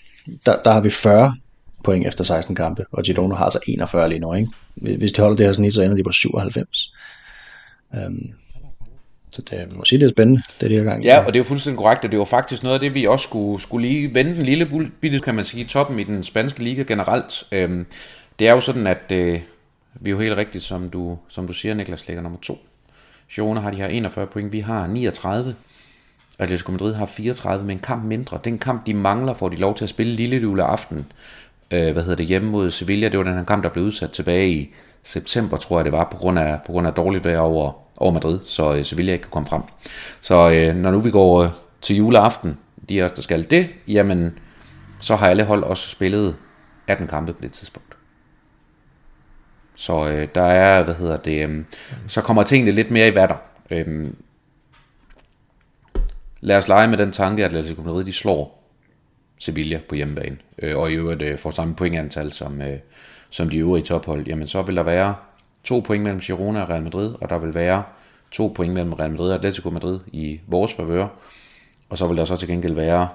Der, der har vi 40 point efter 16 kampe, og Girona har altså så 41 lige nu. Ikke? Hvis de holder det her snit, så ender de på 97. Um, øhm, så det må sige, det er spændende, det er det her gang. Ja, og det er jo fuldstændig korrekt, og det var faktisk noget af det, vi også skulle, skulle lige vende en lille bitte, kan man sige, toppen i den spanske liga generelt. Øhm, det er jo sådan, at øh, vi er jo helt rigtigt, som du, som du siger, Niklas, ligger nummer to. Girona har de her 41 point, vi har 39. Atletico Madrid har 34 men en kamp mindre. Den kamp, de mangler, får de lov til at spille lille aften. Øh, hvad hedder det, hjemme mod Sevilla. Det var den her kamp, der blev udsat tilbage i september, tror jeg det var, på grund af, på grund af dårligt vejr over, over Madrid, så øh, Sevilla ikke kunne komme frem. Så øh, når nu vi går øh, til juleaften, de er der skal det, jamen, så har alle hold også spillet 18 kampe på det tidspunkt. Så øh, der er, hvad hedder det, øh, så kommer tingene lidt mere i vatter. Øh, lad os lege med den tanke, at Atletico Madrid de slår Sevilla på hjemmebane, øh, og i øvrigt øh, får samme pointantal som, øh, som de øvrige tophold, jamen så vil der være to point mellem Girona og Real Madrid, og der vil være to point mellem Real Madrid og Atletico Madrid i vores favør, og så vil der så til gengæld være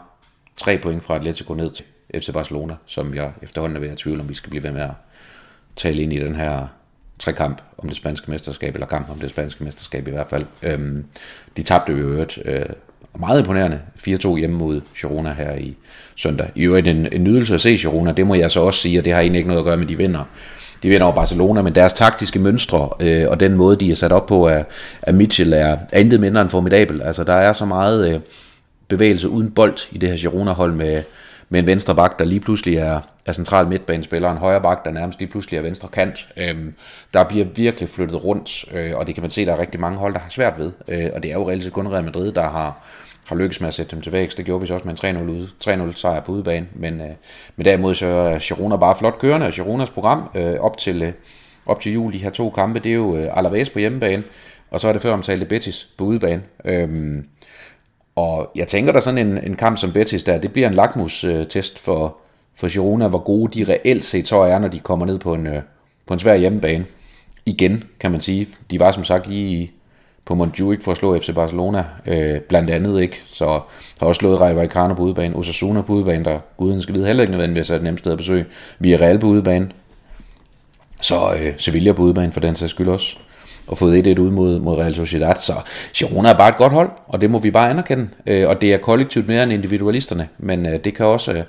tre point fra Atletico ned til FC Barcelona, som jeg efterhånden er ved at tvivle, om vi skal blive ved med at tale ind i den her trekamp om det spanske mesterskab, eller kamp om det spanske mesterskab i hvert fald. Øhm, de tabte jo øvrigt øh, meget imponerende 4-2 hjemme mod Girona her i søndag. I øvrigt en, en nydelse at se Girona, det må jeg så også sige, og det har egentlig ikke noget at gøre med, de vinder. De vinder over Barcelona, men deres taktiske mønstre øh, og den måde, de er sat op på af, af Mitchell, er, er intet mindre end formidabel. Altså, der er så meget øh, bevægelse uden bold i det her Girona-hold med, med en venstre bak, der lige pludselig er, er central midtbanespiller, en højre bak, der nærmest lige pludselig er venstre kant. Øhm, der bliver virkelig flyttet rundt, øh, og det kan man se, der er rigtig mange hold, der har svært ved. Øh, og det er jo reelt set kun Real Madrid, der har, har lykkes med at sætte dem til vækst. Det gjorde vi så også med en 3-0, 3-0 sejr på udebane. Men, øh, men derimod så er Girona bare flot kørende, og Gironas program øh, op, til, øh, op til jul, de her to kampe, det er jo øh, Alaves på hjemmebane, og så er det før omtalte Betis på udebane. Øhm, og jeg tænker, der sådan en, en kamp som Betis der, det bliver en lakmus-test for, for Girona, hvor gode de reelt set så er, når de kommer ned på en, øh, på en svær hjemmebane. Igen, kan man sige. De var som sagt lige på Montjuic for at slå FC Barcelona, øh, blandt andet ikke. Så har også slået Rayo Vallecano på udebane, Osasuna på udebane, der guden skal vide heller ikke nødvendigvis er et nemt sted at besøge. Vi er Real på udebane. Så øh, Sevilla på udebane for den sags skyld også og fået 1-1 ud mod, mod Real Sociedad. Så Girona er bare et godt hold, og det må vi bare anerkende. Øh, og det er kollektivt mere end individualisterne, men øh, det kan også øh,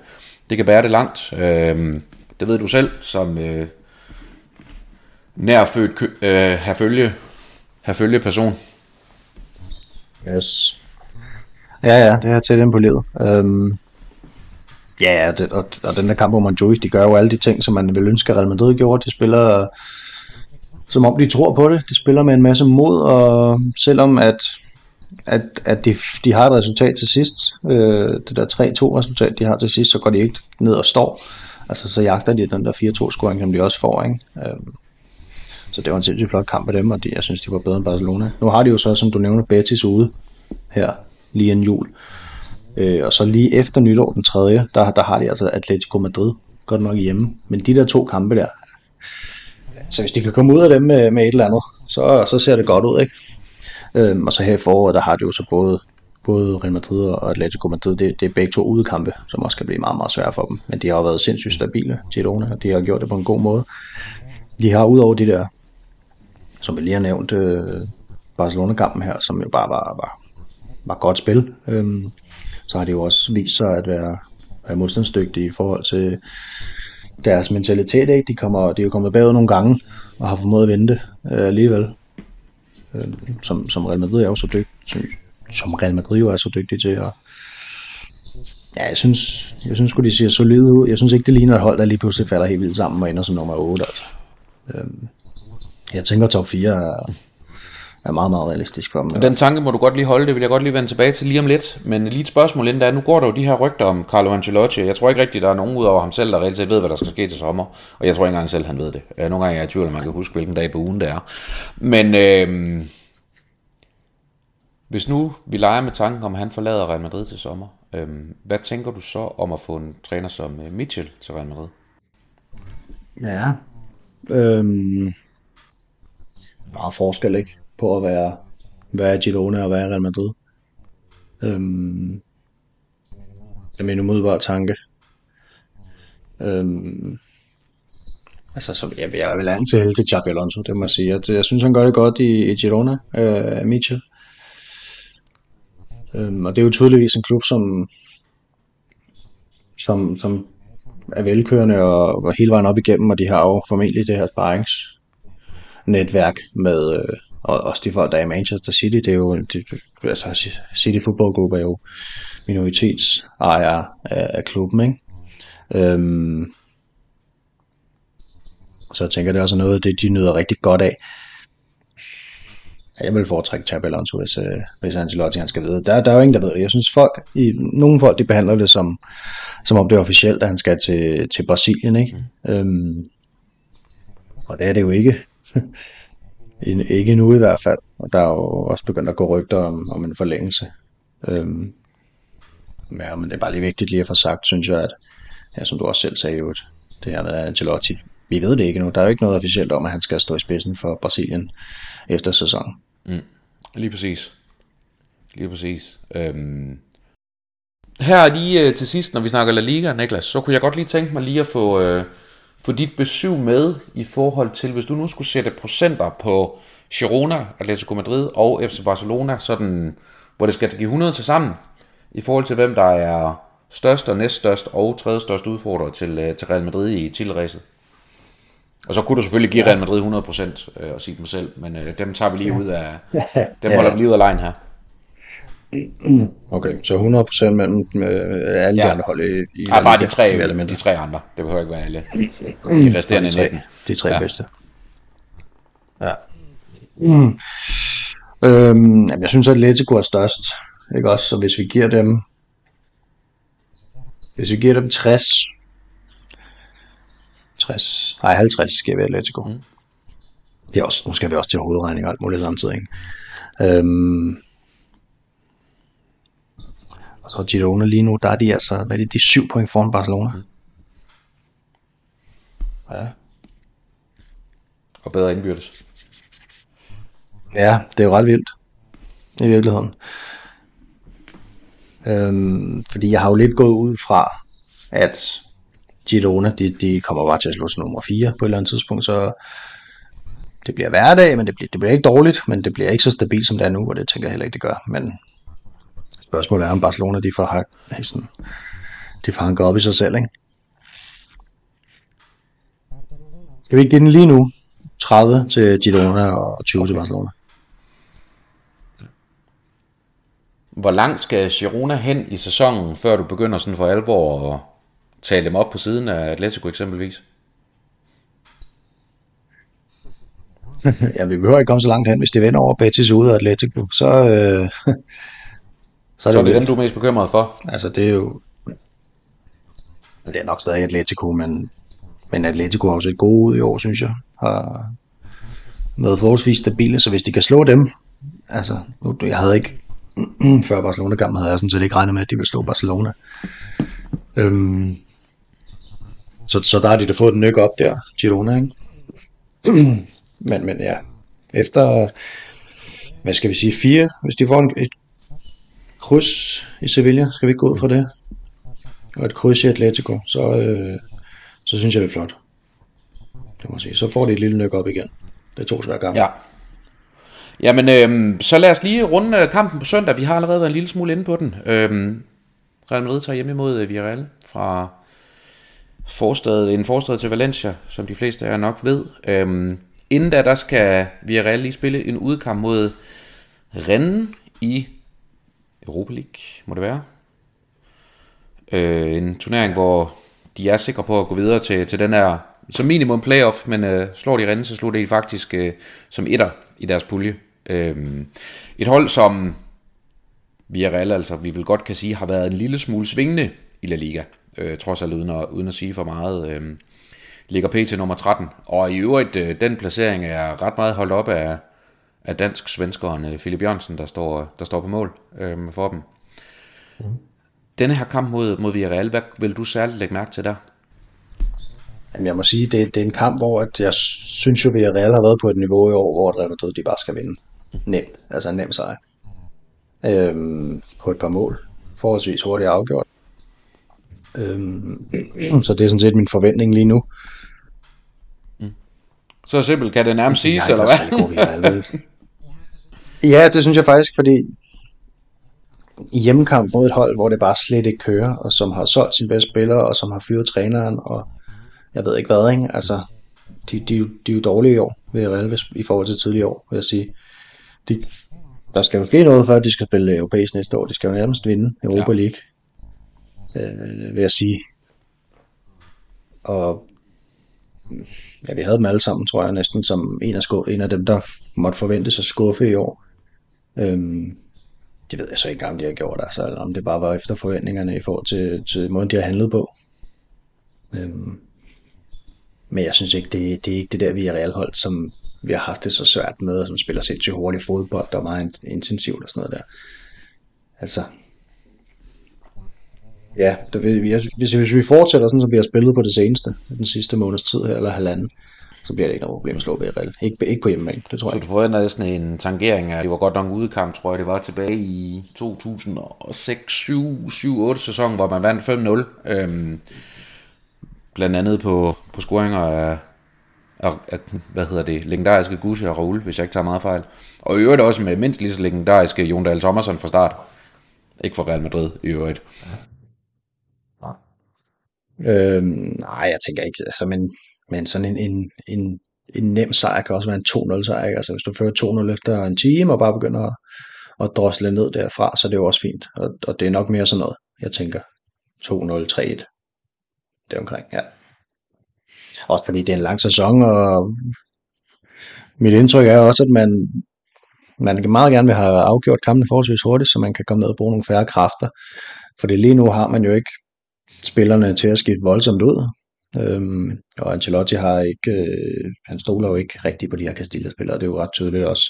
det kan bære det langt. Øh, det ved du selv, som øh, nærfødt øh, herfølge, herfølge person. Yes. Ja, ja, det er tæt ind på livet. Øhm, ja, ja det, og, og den der kamp hvor man Joyce, de gør jo alle de ting, som man vil ønske, at Real Madrid gjorde. De spiller som om de tror på det. De spiller med en masse mod, og selvom at, at, at de, de har et resultat til sidst, øh, det der 3-2 resultat, de har til sidst, så går de ikke ned og står. Altså, så jagter de den der 4-2-scoring, som de også får, ikke? Øh, så det var en sindssygt flot kamp af dem, og de, jeg synes, de var bedre end Barcelona. Nu har de jo så, som du nævner, Betis ude her, lige en jul. Øh, og så lige efter nytår, den tredje, der, der har de altså Atletico Madrid, godt nok hjemme. Men de der to kampe der, så hvis de kan komme ud af dem med, med et eller andet, så, så ser det godt ud, ikke? Øhm, og så her i foråret, der har de jo så både, både Real Madrid og Atletico Madrid, det, det er begge to udekampe, som også kan blive meget, meget svære for dem. Men de har jo været sindssygt stabile, Girona, og de har gjort det på en god måde. De har udover de der, som vi lige har nævnt, øh, Barcelona-kampen her, som jo bare var, var, var godt spil, øhm, så har det jo også vist sig at være, være modstandsdygtige i forhold til deres mentalitet, ikke? De, kommer, de er jo kommet bagud nogle gange, og har formået at vente øh, alligevel. Øh, som, som Real Madrid er jo så dygtig, som, som Real Madrid jo er så dygtig til at Ja, jeg synes, jeg synes de ser solide ud. Jeg synes ikke, det ligner et hold, der lige pludselig falder helt vildt sammen og ender som nummer 8. Altså. Øhm, jeg tænker, top 4 er, er meget, meget realistisk for dem. Og den tanke må du godt lige holde, det vil jeg godt lige vende tilbage til lige om lidt. Men lige et spørgsmål inden da, nu går der jo de her rygter om Carlo Ancelotti. Jeg tror ikke rigtigt, der er nogen ud over ham selv, der reelt set ved, hvad der skal ske til sommer. Og jeg tror ikke engang selv, han ved det. Nogle gange er jeg i tvivl, at man kan huske, hvilken dag på ugen det er. Men øh, hvis nu vi leger med tanken om, at han forlader Real Madrid til sommer, øh, hvad tænker du så om at få en træner som øh, Mitchell til Real Madrid? Ja, Øhm, meget forskel, ikke? På at være, være Girona og være Real Madrid. Øhm, det er min umiddelbare tanke. Øhm, altså, så, jeg, jeg vil altid til til Xabi Alonso, det må jeg sige. Jeg, jeg synes, han gør det godt i, i Girona, øh, Mitchell. Øhm, og det er jo tydeligvis en klub, som, som, som er velkørende og, og hele vejen op igennem, og de har jo formentlig det her sparringsnetværk med, øh, og også de folk, der er i Manchester City, det er jo, det, altså City Football Group er jo minoritetsejer af, af klubben, ikke? Øhm, så jeg tænker, det er også noget det, de nyder rigtig godt af. Jeg vil foretrække Xabi Alonso, hvis, øh, hvis Ancelotti han skal vide. Der, der er jo ingen, der ved det. Jeg synes, folk, i, nogle folk de behandler det som, som om det er officielt, at han skal til, til Brasilien. Ikke? Mm. Øhm, og det er det jo ikke. ikke nu i hvert fald. Og der er jo også begyndt at gå rygter om, om en forlængelse. Øhm, ja, men det er bare lige vigtigt lige at få sagt, synes jeg, at ja, som du også selv sagde, jo, det her med Ancelotti, vi ved det ikke nu. Der er jo ikke noget officielt om, at han skal stå i spidsen for Brasilien efter sæsonen. Mm. Lige præcis. Lige præcis. Øhm. Her lige øh, til sidst, når vi snakker La Liga, Niklas, så kunne jeg godt lige tænke mig lige at få, øh, få dit besøg med i forhold til, hvis du nu skulle sætte procenter på Girona, Atletico Madrid og FC Barcelona, sådan, hvor det skal give 100 til sammen, i forhold til hvem der er størst og næststørst og tredje størst udfordrer til, øh, til Real Madrid i titelræset. Og så kunne du selvfølgelig give Real Madrid 100% øh, og sige dem selv, men øh, dem tager vi lige ud af, dem holder vi lige ud af lejen her. Okay, så 100% mellem med alle ja. de andre hold i, i ja, bare de tre, de tre andre. Det behøver ikke være alle. De resterende de tre, 19. De tre ja. bedste. Ja. Mm. Øhm, jamen, jeg synes, at Atletico er størst. Ikke også? Så hvis vi giver dem hvis vi giver dem 60 60, nej 50 skal vi Atletico. Mm. Det er også, nu skal vi også til hovedregning og alt muligt samtidig. Ikke? Øhm, og så Girona lige nu, der er de altså, hvad er det, de syv point foran Barcelona. Mm. Ja. Og bedre indbyrdes. Ja, det er jo ret vildt. I virkeligheden. Øhm, fordi jeg har jo lidt gået ud fra, at Girona, de, de kommer bare til at slå nummer 4 på et eller andet tidspunkt, så det bliver hverdag, men det bliver, det bliver ikke dårligt, men det bliver ikke så stabilt, som det er nu, og det tænker jeg heller ikke, det gør. Men spørgsmålet er, om Barcelona, de får, sådan, de får hanket op i sig selv, ikke? Skal vi ikke give den lige nu? 30 til Girona og 20 okay. til Barcelona. Hvor langt skal Girona hen i sæsonen, før du begynder sådan for alvor at tale dem op på siden af Atletico eksempelvis? ja, vi behøver ikke komme så langt hen. Hvis de vender over Betis ud af Atletico, så, øh, så er det, så er det dem, du er mest bekymret for? Altså, det er jo... Det er nok stadig Atletico, men, men Atletico har også et gode ud i år, synes jeg. Har været forholdsvis stabile, så hvis de kan slå dem... Altså, nu, jeg havde ikke... før Barcelona-kampen havde jeg sådan set ikke regnet med, at de ville slå Barcelona. Øhm, så, så der har de da fået den nyk op der, Girona, ikke? men, men ja, efter, hvad skal vi sige, fire, hvis de får en, et kryds i Sevilla, skal vi ikke gå ud fra det? Og et kryds i Atletico, så, øh, så synes jeg, det er flot. Det må sige. Så får de et lille nyk op igen. Det er to svære kampe. Ja. Jamen, øh, så lad os lige runde øh, kampen på søndag. Vi har allerede været en lille smule inde på den. Øh, Real Madrid tager hjemme imod øh, Villarreal fra forstad, en forstad til Valencia, som de fleste af jer nok ved. Øhm, inden da, der skal Villarreal lige spille en udkamp mod Rennes i Europa League, må det være. Øh, en turnering, hvor de er sikre på at gå videre til, til den her, som minimum playoff, men øh, slår de rinde, så slår de faktisk øh, som etter i deres pulje. Øh, et hold, som Villarreal, altså vi vil godt kan sige, har været en lille smule svingende i La Liga øh, trods alt uden at, uden at sige for meget. Øh, ligger pt. nummer 13. Og i øvrigt, øh, den placering er ret meget holdt op af, af dansk-svenskeren øh, Philip Jørgensen, der står, der står på mål øh, for dem. Mm. Denne her kamp mod, mod Villarreal, hvad vil du særligt lægge mærke til der? Jamen, jeg må sige, det, det er en kamp, hvor at jeg synes jo, at Real har været på et niveau i år, hvor Real Madrid de bare skal vinde. Nemt. Altså en nem sejr. Øhm, på et par mål. Forholdsvis hurtigt afgjort. Øhm, så det er sådan set min forventning lige nu. Så simpelt kan det nærmest siges, eller hvad? ja, det synes jeg faktisk, fordi i hjemmekamp mod et hold, hvor det bare slet ikke kører, og som har solgt sin bedste spillere, og som har fyret træneren, og jeg ved ikke hvad, ikke? Altså, de, de, de er jo dårlige i år ved Real i forhold til tidligere år, vil jeg sige. De, der skal jo ske noget før, de skal spille europæisk næste år. De skal jo nærmest vinde Europa ja. League, øh, vil jeg sige. Og ja, vi havde dem alle sammen, tror jeg, næsten som en af, sko- en af dem, der måtte forventes at skuffe i år. Øhm, det ved jeg så ikke engang, de har gjort, altså, eller om det bare var efter forventningerne i forhold til, til måden, de har handlet på. Øhm, men jeg synes ikke, det, det er ikke det der, vi er realhold, som vi har haft det så svært med, som spiller sindssygt hurtigt fodbold, der er meget intensivt og sådan noget der. Altså, ja, det, vi, hvis, hvis vi fortsætter sådan, som vi har spillet på det seneste, den sidste måneds tid her, eller halvanden, så bliver det ikke noget problem at slå Villarreal. Ikke, ikke på hjemmebane, det tror jeg Så du forventer næsten en tangering af, det var godt nok en udekamp, tror jeg, det var tilbage i 2006, 7, 7 8 sæson, hvor man vandt 5-0. Øhm, blandt andet på, på scoringer af, af, af, hvad hedder det, legendariske Gucci og Raul, hvis jeg ikke tager meget fejl. Og i øvrigt også med mindst lige så legendariske Jon Dahl Thomasson fra start. Ikke for Real Madrid i øvrigt. Nej. Øhm, nej, jeg tænker ikke, altså, men, men sådan en, en, en, en nem sejr kan også være en 2-0 sejr. Altså hvis du fører 2-0 efter en time og bare begynder at, at drosle ned derfra, så det er jo også fint. Og, og det er nok mere sådan noget, jeg tænker. 2-0, 3-1 det omkring, ja. Også fordi det er en lang sæson, og mit indtryk er også, at man, man meget gerne vil have afgjort kampene forholdsvis hurtigt, så man kan komme ned og bruge nogle færre kræfter. Fordi lige nu har man jo ikke spillerne til at skifte voldsomt ud. Øhm, og Ancelotti har ikke, øh, han stoler jo ikke rigtigt på de her Castilla-spillere, det er jo ret tydeligt også.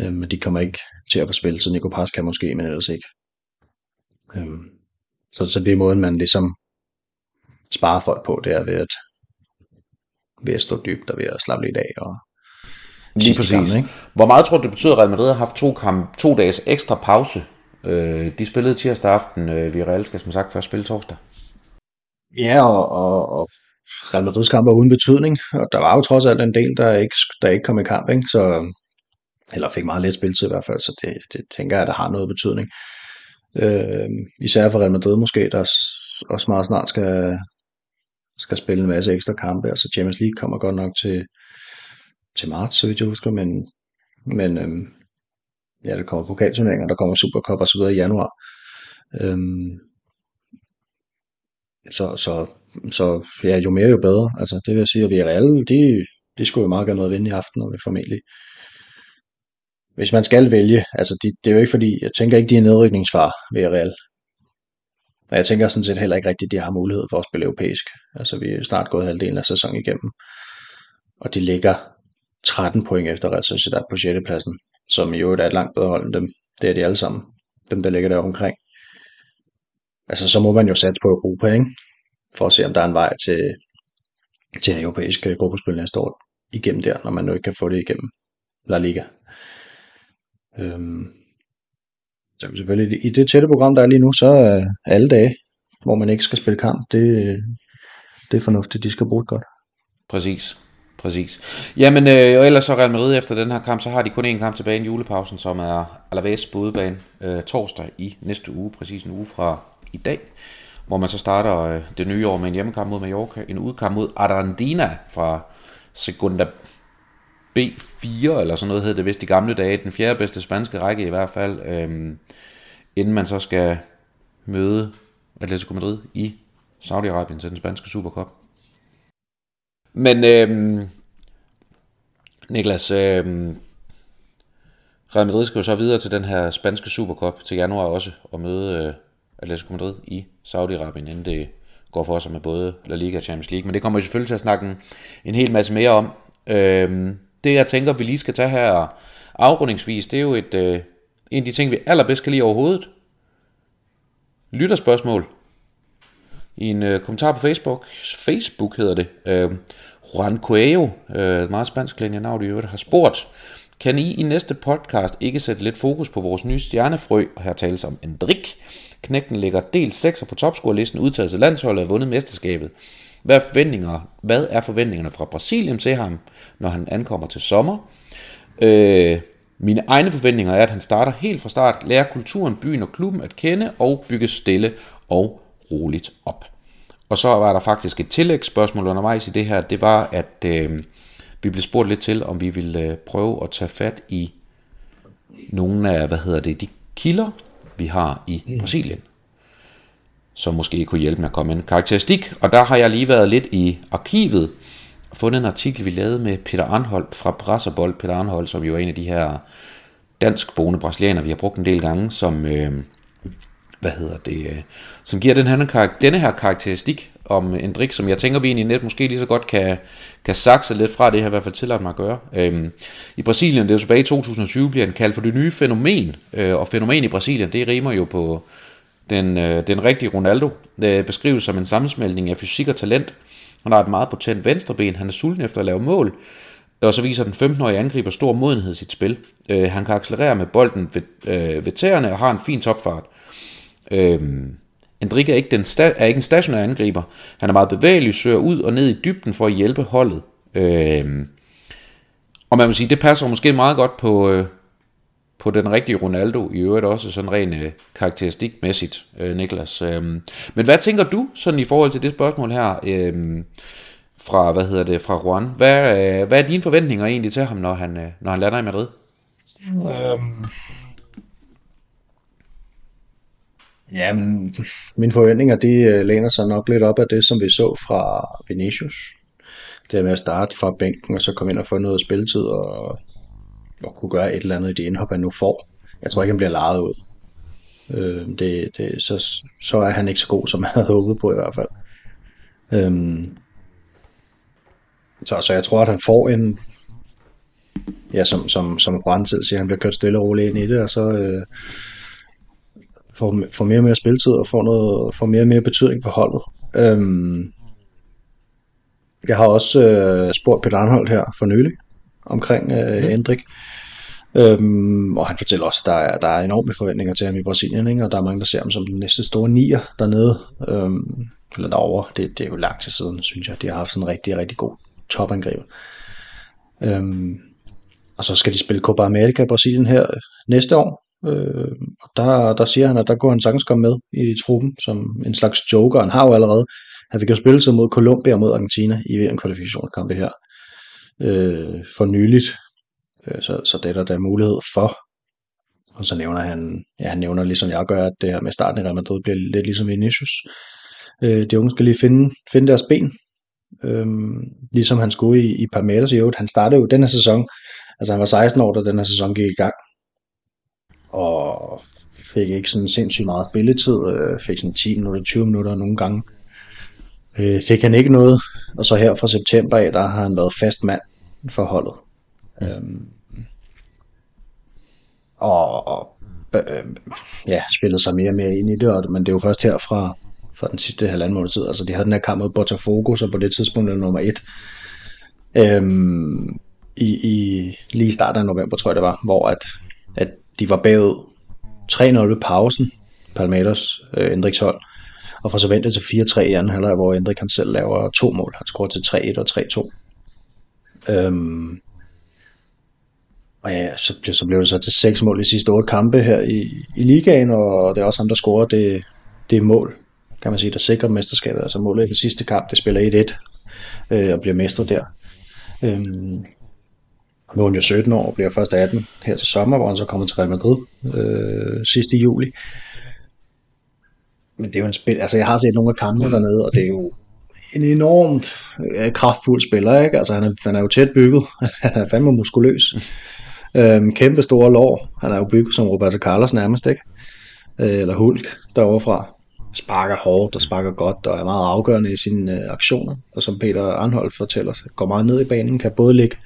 Øhm, de kommer ikke til at få spillet, så Nico Paz kan måske, men ellers ikke. Øhm, så, så det er måden, man ligesom spare folk på, det er ved at, ved at stå dybt og ved at slappe lidt af. Og Lige præcis. Kamp, ikke? Hvor meget tror du, det betyder, at Real Madrid har haft to, kamp, to dages ekstra pause? Øh, de spillede tirsdag aften, øh, vi Real skal som sagt først spille torsdag. Ja, og, og, og Real Madrids kamp var uden betydning, og der var jo trods alt en del, der ikke, der ikke kom i kamp, ikke? Så, eller fik meget let spiltid i hvert fald, så det, det tænker jeg, der har noget betydning. Øh, især for Real Madrid måske, der også meget snart skal, skal spille en masse ekstra kampe. Altså Champions League kommer godt nok til, til marts, så vidt jeg husker, men, men øhm, ja, der kommer pokalturneringer, der kommer Supercup og så videre i januar. Øhm, så, så, så ja, jo mere jo bedre. Altså, det vil jeg sige, at vi er alle, de, de skulle jo meget gerne noget at vinde i aften, og vi formentlig hvis man skal vælge, altså de, det er jo ikke fordi, jeg tænker ikke, de er nedrykningsfar ved Real. Og jeg tænker sådan set heller ikke rigtigt, at de har mulighed for at spille europæisk. Altså vi er snart gået halvdelen af sæsonen igennem. Og de ligger 13 point efter Real Sociedad på 6. pladsen, som i øvrigt er et langt bedre hold end dem. Det er de alle sammen. Dem, der ligger der omkring. Altså så må man jo satse på Europa, ikke? For at se, om der er en vej til, til en europæisk øh, gruppespil næste år igennem der, når man nu ikke kan få det igennem La Liga. Øhm, så selvfølgelig, i det tætte program, der er lige nu, så er alle dage, hvor man ikke skal spille kamp, det, øh, det er fornuftigt, de skal bruge det godt. Præcis. Præcis. Jamen, øh, og ellers så Real Madrid efter den her kamp, så har de kun én kamp tilbage i julepausen, som er Alaves på udebane øh, torsdag i næste uge, præcis en uge fra i dag, hvor man så starter øh, det nye år med en hjemmekamp mod Mallorca, en udkamp mod Arandina fra Segunda B4, eller sådan noget hed det vist i gamle dage, den fjerde bedste spanske række i hvert fald, øh, inden man så skal møde Atletico Madrid i Saudi-Arabien til den spanske Supercup. Men øh, Niklas, øh, Real Madrid skal jo så videre til den her spanske Supercup til januar også, og møde øh, Atletico Madrid i Saudi-Arabien, inden det går for sig med både La Liga og Champions League. Men det kommer vi selvfølgelig til at snakke en, en hel masse mere om. Øhm, det jeg tænker, vi lige skal tage her afrundingsvis, det er jo et, øh, en af de ting, vi allerbedst kan lide overhovedet. Lytterspørgsmål. i en øh, kommentar på Facebook, Facebook hedder det, øh, Juan Cuello, øh, meget spansk navn i øvrigt, har spurgt, kan I i næste podcast ikke sætte lidt fokus på vores nye stjernefrø, og her tales om Endrik. Knægten ligger del 6 på topscorelisten, udtaget til landsholdet og har vundet mesterskabet. Hvad er, forventninger, hvad er forventningerne fra Brasilien til ham, når han ankommer til sommer? Øh, mine egne forventninger er, at han starter helt fra start, lærer kulturen, byen og klubben at kende og bygge stille og roligt op. Og så var der faktisk et tillægsspørgsmål undervejs i det her. Det var, at øh, vi blev spurgt lidt til, om vi ville øh, prøve at tage fat i nogle af, hvad hedder det, de kilder, vi har i mm. Brasilien, som måske kunne hjælpe med at komme en karakteristik. Og der har jeg lige været lidt i arkivet, og fundet en artikel, vi lavede med Peter Arnholdt fra Brasserbold. Peter Arnholdt, som jo er en af de her danskboende brasilianere, vi har brugt en del gange, som, øh, hvad hedder det, øh, som giver den her, denne her karakteristik om en drik, som jeg tænker, vi egentlig net måske lige så godt kan, kan sakse lidt fra, det har i hvert fald tilladt mig at gøre. Øhm, I Brasilien, det er jo tilbage i 2020, bliver den kaldt for det nye fænomen, øh, og fænomen i Brasilien, det rimer jo på den, øh, den rigtige Ronaldo. Det beskrives som en sammensmeltning af fysik og talent. Han har et meget potent venstreben, han er sulten efter at lave mål, og så viser den 15-årige angriber stor modenhed i sit spil. Øh, han kan accelerere med bolden ved, øh, ved tæerne og har en fin topfart. Øh, Endrik er ikke, den sta- er ikke en stationær angriber. Han er meget bevægelig, søger ud og ned i dybden for at hjælpe holdet. Øh, og man må sige, det passer måske meget godt på, øh, på den rigtige Ronaldo, i øvrigt også sådan rent øh, karakteristikmæssigt, øh, Niklas. Øh, men hvad tænker du sådan i forhold til det spørgsmål her øh, fra, hvad hedder det, fra Juan? Hvad, øh, hvad er dine forventninger egentlig til ham, når han, øh, når han lander i Madrid? Øhm, Ja, men mine forventninger, de øh, læner sig nok lidt op af det, som vi så fra Vinicius. Det med at starte fra bænken, og så komme ind og få noget spilletid, og, og kunne gøre et eller andet i det indhop, han nu får. Jeg tror ikke, han bliver lejet ud. Øh, det, det, så, så er han ikke så god, som han havde håbet på i hvert fald. Øhm, så, så jeg tror, at han får en, ja, som, som, som Brandtid siger, han bliver kørt stille og roligt ind i det, og så, øh, får, får mere og mere spilletid og får, noget, får mere og mere betydning for holdet. Øhm, jeg har også øh, spurgt Peter Arnholdt her for nylig omkring øh, mm. Hendrik. Øhm, og han fortæller også, at der er, der er enorme forventninger til ham i Brasilien, ikke? og der er mange, der ser ham som den næste store nier dernede. Øhm, eller derovre. Det, det er jo lang tid siden, synes jeg. De har haft sådan en rigtig, rigtig god topangriber. Øhm, og så skal de spille Copa America i Brasilien her næste år. Øh, og der, der siger han, at der går han sagtens komme med i truppen som en slags joker. Han har jo allerede, han fik jo spillet sig mod Colombia og mod Argentina i VM-kvalifikationskampe her øh, for nyligt. Øh, så, så det er der, der er mulighed for. Og så nævner han, ja, han nævner ligesom jeg gør, at det her med starten i Real Madrid bliver lidt ligesom Vinicius. Øh, de unge skal lige finde, finde deres ben, øh, ligesom han skulle i, i Palmeiras i øvrigt. Han startede jo den her sæson, altså han var 16 år, da den her sæson gik i gang, og fik ikke sådan sindssygt meget spilletid, øh, fik sådan 10 minutter, 20 minutter nogle gange. Øh, fik han ikke noget, og så her fra september af, der har han været fast mand for holdet. Mm. Øhm, og, øh, ja, spillet sig mere og mere ind i det, men det er jo først her fra, fra den sidste halvanden måned tid, altså de havde den her kamp mod Botafogo, så på det tidspunkt er nummer et. Øhm, i, i lige i starten af november, tror jeg det var, hvor at, at de var bagud 3-0 ved pausen, Palmeiras øh, Endriks hold, og fra så ventet til 4-3 i anden halvleg, hvor Endrik han selv laver to mål. Han scorer til 3-1 og 3-2. Øhm, og ja, så, blev, så blev det så til seks mål i sidste otte kampe her i, i ligaen, og det er også ham, der scorer det, det mål, kan man sige, der sikrer mesterskabet. Altså målet i den sidste kamp, det spiller 1-1 øh, og bliver mestre der. Øhm, nu er han jo 17 år og bliver først 18 her til sommer, hvor han så kommer til Real Madrid øh, sidste juli. Men det er jo en spil, altså jeg har set nogle af kampene dernede, og det er jo en enormt øh, kraftfuld spiller, ikke? Altså han er, han er jo tæt bygget, han er fandme muskuløs. Øhm, kæmpe store lår, han er jo bygget som Roberto Carlos nærmest, ikke? Øh, eller Hulk derovre fra. Sparker hårdt og sparker godt og er meget afgørende i sine øh, aktioner. Og som Peter Arnholdt fortæller, går meget ned i banen, kan både ligge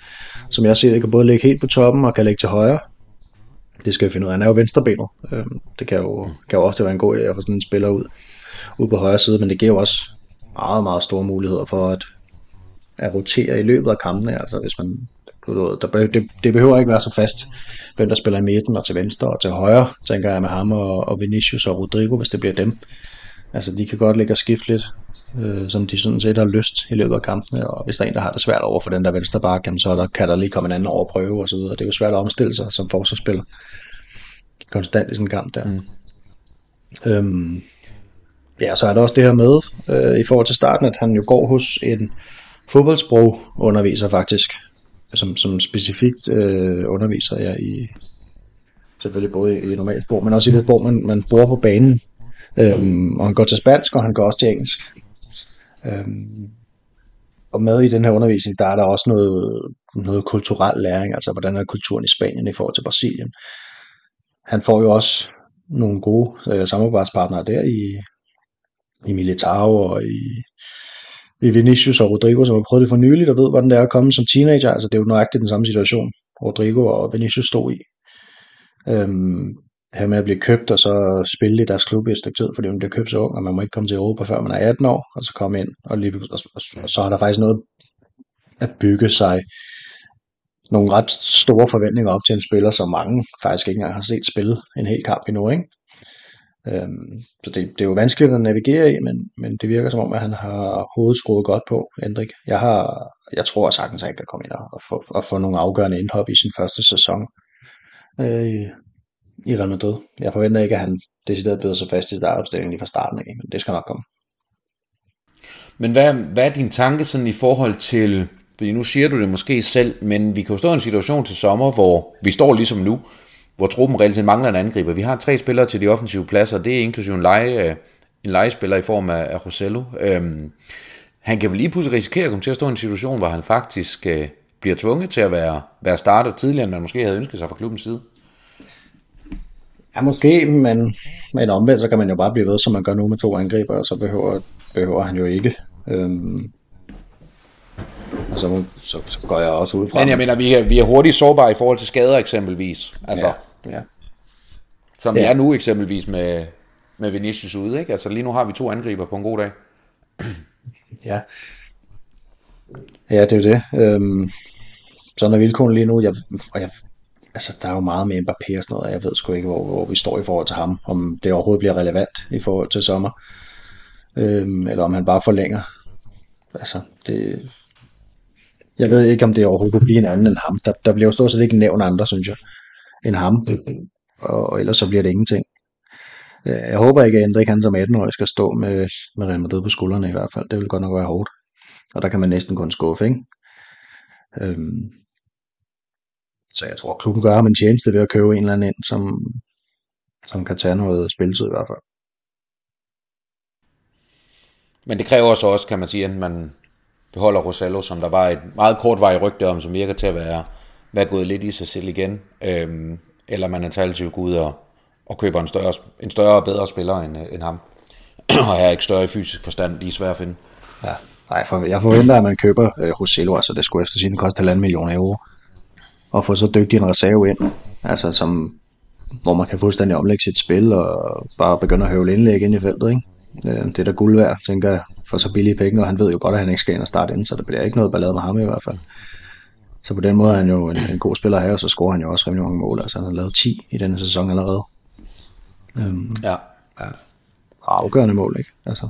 som jeg ser det, kan både ligge helt på toppen og kan ligge til højre. Det skal vi finde ud af. Han er jo venstrebenet. Øhm, det kan jo, kan jo ofte være en god idé at få sådan en spiller ud. ud på højre side, men det giver jo også meget, meget store muligheder for at, at rotere i løbet af kampene. Altså hvis man, der, det, det behøver ikke være så fast, hvem der spiller i midten og til venstre og til højre, tænker jeg med ham og, og Vinicius og Rodrigo, hvis det bliver dem. Altså de kan godt ligge og skifte lidt, øh, som de sådan set har lyst i løbet af kampene, og hvis der er en, der har det svært over for den der venstre bakke, så der, kan der lige komme en anden over prøve og så videre. Det er jo svært at omstille sig som forsvarsspiller konstant i sådan en kamp der. Mm. Øhm, ja, så er der også det her med, øh, i forhold til starten, at han jo går hos en fodboldsprog underviser faktisk, som, som specifikt øh, underviser jeg i, selvfølgelig både i, i normalt sprog, men også i det sprog, man, man bruger på banen. Øhm, og han går til spansk, og han går også til engelsk. Øhm, og med i den her undervisning, der er der også noget, noget kulturel læring, altså hvordan er kulturen i Spanien i forhold til Brasilien. Han får jo også nogle gode øh, samarbejdspartnere der i, i Militao og i, i Vinicius og Rodrigo, som har prøvet det for nyligt og ved, hvordan det er at komme som teenager. Altså det er jo nøjagtigt den samme situation, Rodrigo og Vinicius stod i. Øhm, her med at blive købt og så spille i deres klub i et stykke tid, fordi man bliver købt så ung, og man må ikke komme til Europa før man er 18 år, og så komme ind, og, lige, og, og, og så har der faktisk noget at bygge sig nogle ret store forventninger op til en spiller, som mange faktisk ikke engang har set spille en hel kamp endnu. Ikke? Øhm, så det, det er jo vanskeligt at navigere i, men, men det virker som om, at han har hovedet skruet godt på, Hendrik. Jeg, har, jeg tror sagtens, at han kan komme ind og få, og få nogle afgørende indhop i sin første sæson øh, i Real Madrid. Jeg forventer ikke, at han decideret bedre sig fast i startopstillingen lige fra starten af, men det skal nok komme. Men hvad, hvad er din tanke sådan i forhold til, fordi nu siger du det måske selv, men vi kan jo stå i en situation til sommer, hvor vi står ligesom nu, hvor truppen reelt mangler en angriber. Vi har tre spillere til de offensive pladser, det er inklusive en leje, en legespiller i form af, af Rosello. Øhm, han kan vel lige pludselig risikere at komme til at stå i en situation, hvor han faktisk øh, bliver tvunget til at være, være starter tidligere, end man måske havde ønsket sig fra klubbens side. Ja, måske, men, men omvendt, så kan man jo bare blive ved, som man gør nu med to angriber, og så behøver, behøver han jo ikke. Øhm, og så, så, så går jeg også ud fra... Men jeg mener, vi er, vi er hurtigt sårbare i forhold til skader eksempelvis. Altså, ja, ja. Som ja. er nu eksempelvis med, med Vinicius ude, ikke? Altså lige nu har vi to angriber på en god dag. ja. Ja, det er jo det. Øhm, sådan er vilkårene lige nu. Jeg, og jeg, altså, der er jo meget med Mbappé og sådan noget, og jeg ved sgu ikke, hvor, hvor vi står i forhold til ham. Om det overhovedet bliver relevant i forhold til sommer. Øhm, eller om han bare forlænger. Altså, det, jeg ved ikke, om det overhovedet kunne blive en anden end ham. Der, der bliver jo stort set ikke nævnt andre, synes jeg, end ham. Og, og ellers så bliver det ingenting. Øh, jeg håber ikke, at Hendrik han som 18-årig skal stå med, med Real Madrid på skuldrene i hvert fald. Det vil godt nok være hårdt. Og der kan man næsten kun skuffe, ikke? Øhm, så jeg tror, klubben gør ham en tjeneste ved at købe en eller anden ind, som, som kan tage noget spilletid i hvert fald. Men det kræver så også, kan man sige, at man beholder Rosello, som der var et meget kort vej rygte om, som virker til at være, være gået lidt i sig selv igen. Øhm, eller man alternativt går ud og, og køber en større, en større og bedre spiller end, end ham. og er ikke større i fysisk forstand, de er svære at finde. Ja, nej, for, jeg forventer, at man køber øh, Rosello, altså det skulle efter sin koste 1,5 millioner euro. Og få så dygtig en reserve ind, altså som, hvor man kan fuldstændig omlægge sit spil og bare begynde at høvle indlæg ind i feltet, ikke? Øh, det er da guld værd, tænker jeg, for så billige penge, og han ved jo godt, at han ikke skal ind og starte ind, så det bliver ikke noget ballade med ham i hvert fald. Så på den måde er han jo en, en god spiller her, og så scorer han jo også rimelig mange mål. Altså han har lavet 10 i denne sæson allerede. Øhm, ja. ja. Afgørende mål, ikke? Altså,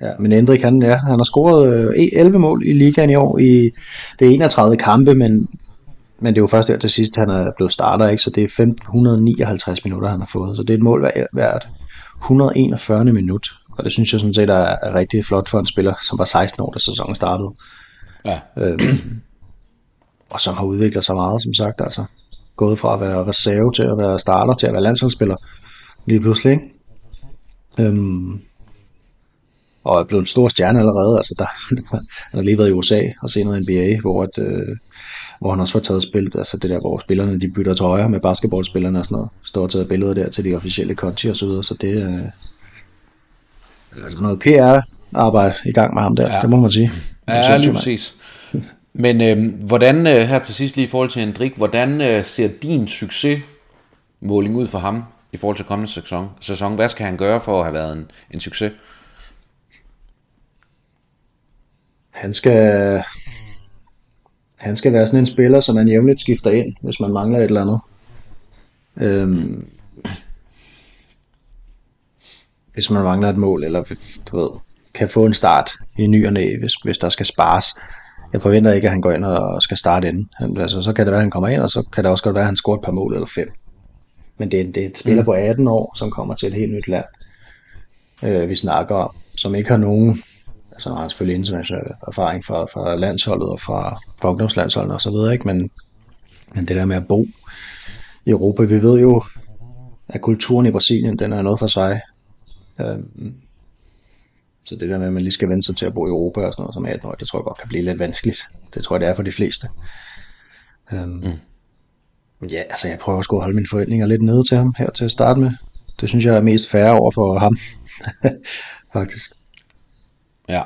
ja, men Endrik, han, ja, han har scoret øh, 11 mål i ligaen i år. I, det er 31 kampe, men, men det er jo først der til sidst, han er blevet starter, ikke? så det er 1559 minutter, han har fået. Så det er et mål hvert 141. minut. Og det synes jeg sådan set er, er rigtig flot for en spiller, som var 16 år, da sæsonen startede. Ja. Øhm, og som har udviklet sig meget, som sagt. Altså, gået fra at være reserve til at være starter, til at være landsholdsspiller. Lige pludselig, ikke? Øhm, og er blevet en stor stjerne allerede. Altså, der, han har lige været i USA og set noget NBA, hvor, at, øh, hvor han også har taget spil, altså det der, hvor spillerne de bytter tøjer med basketballspillerne og sådan noget. Står og taget billeder der til de officielle konti og så videre, så det er øh, altså noget PR-arbejde i gang med ham der, ja. det må man sige. Ja, lige præcis. Men øh, hvordan, øh, her til sidst lige i forhold til Hendrik, hvordan øh, ser din succesmåling ud for ham i forhold til kommende sæson. sæson. Hvad skal han gøre for at have været en, en succes? Han skal, han skal være sådan en spiller, som man jævnligt skifter ind, hvis man mangler et eller andet. Øhm, hvis man mangler et mål, eller du ved, kan få en start i ny og næ, hvis, hvis der skal spares. Jeg forventer ikke, at han går ind og skal starte inden. Altså, så kan det være, at han kommer ind, og så kan det også godt være, at han scorer et par mål eller fem. Men det, det er et spiller mm. på 18 år, som kommer til et helt nyt land, øh, vi snakker om, som ikke har nogen, han har selvfølgelig international erfaring fra, fra landsholdet og fra, fra ungdomslandsholdet og så videre, ikke? Men, men det der med at bo i Europa, vi ved jo, at kulturen i Brasilien, den er noget for sig. Øhm, så det der med, at man lige skal vende sig til at bo i Europa og sådan noget som 18 år, det tror jeg godt kan blive lidt vanskeligt. Det tror jeg, det er for de fleste. Øhm, mm. Ja, altså jeg prøver også at holde mine forventninger lidt nede til ham her til at starte med. Det synes jeg er mest færre over for ham, faktisk. Ja.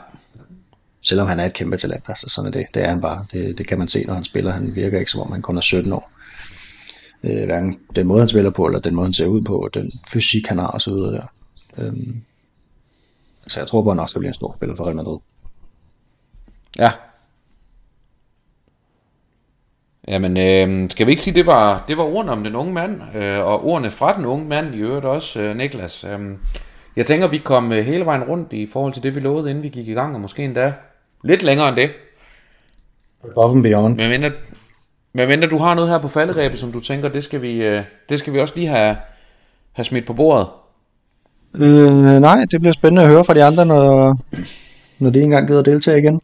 Selvom han er et kæmpe talent, altså sådan er det. Det er han bare. Det, det kan man se, når han spiller. Han virker ikke, som om han kun er 17 år. Øh, hverken den måde, han spiller på, eller den måde, han ser ud på, den fysik, han har og så videre der. Øhm, så jeg tror på, at han også skal blive en stor spiller for Real Madrid. Ja. Jamen, øh, skal vi ikke sige, det var, det var ordene om den unge mand, øh, og ordene fra den unge mand i øvrigt også, øh, Niklas. Øh, jeg tænker, vi kom øh, hele vejen rundt i forhold til det, vi lovede, inden vi gik i gang, og måske endda lidt længere end det. Above and beyond. Men mindre, men mindre du har noget her på falderæbet, som du tænker, det skal vi, øh, det skal vi også lige have, have smidt på bordet. Øh, nej, det bliver spændende at høre fra de andre, når, når de engang gider deltage igen.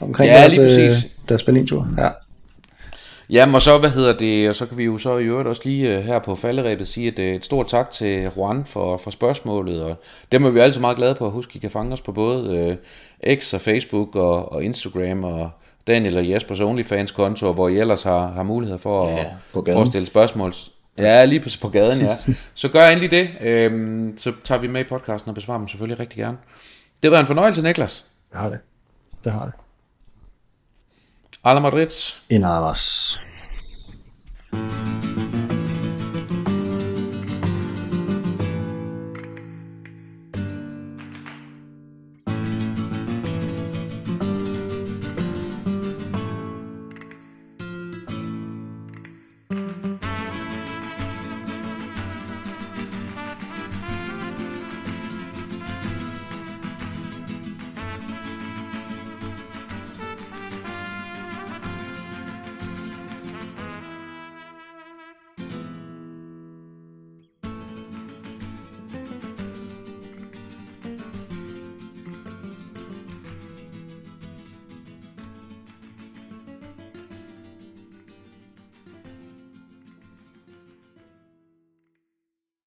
Omkring Ja, deres, lige øh, præcis. deres Berlin-tur. Ja. Jamen, og så, hvad hedder det, og så kan vi jo så i øvrigt også lige øh, her på falderæbet sige et, øh, et stort tak til Juan for, for spørgsmålet, og dem er vi altid meget glade på at huske, I kan fange os på både øh, X og Facebook og, og Instagram og Daniel og Jespers OnlyFans-konto, hvor I ellers har, har mulighed for at, Ja, for at stille spørgsmål. Ja, lige på, på gaden, ja. Så gør endelig det, øhm, så tager vi med i podcasten og besvarer dem selvfølgelig rigtig gerne. Det var en fornøjelse, Niklas. Det har det. Det har det. Adam Ritz. Y nada más.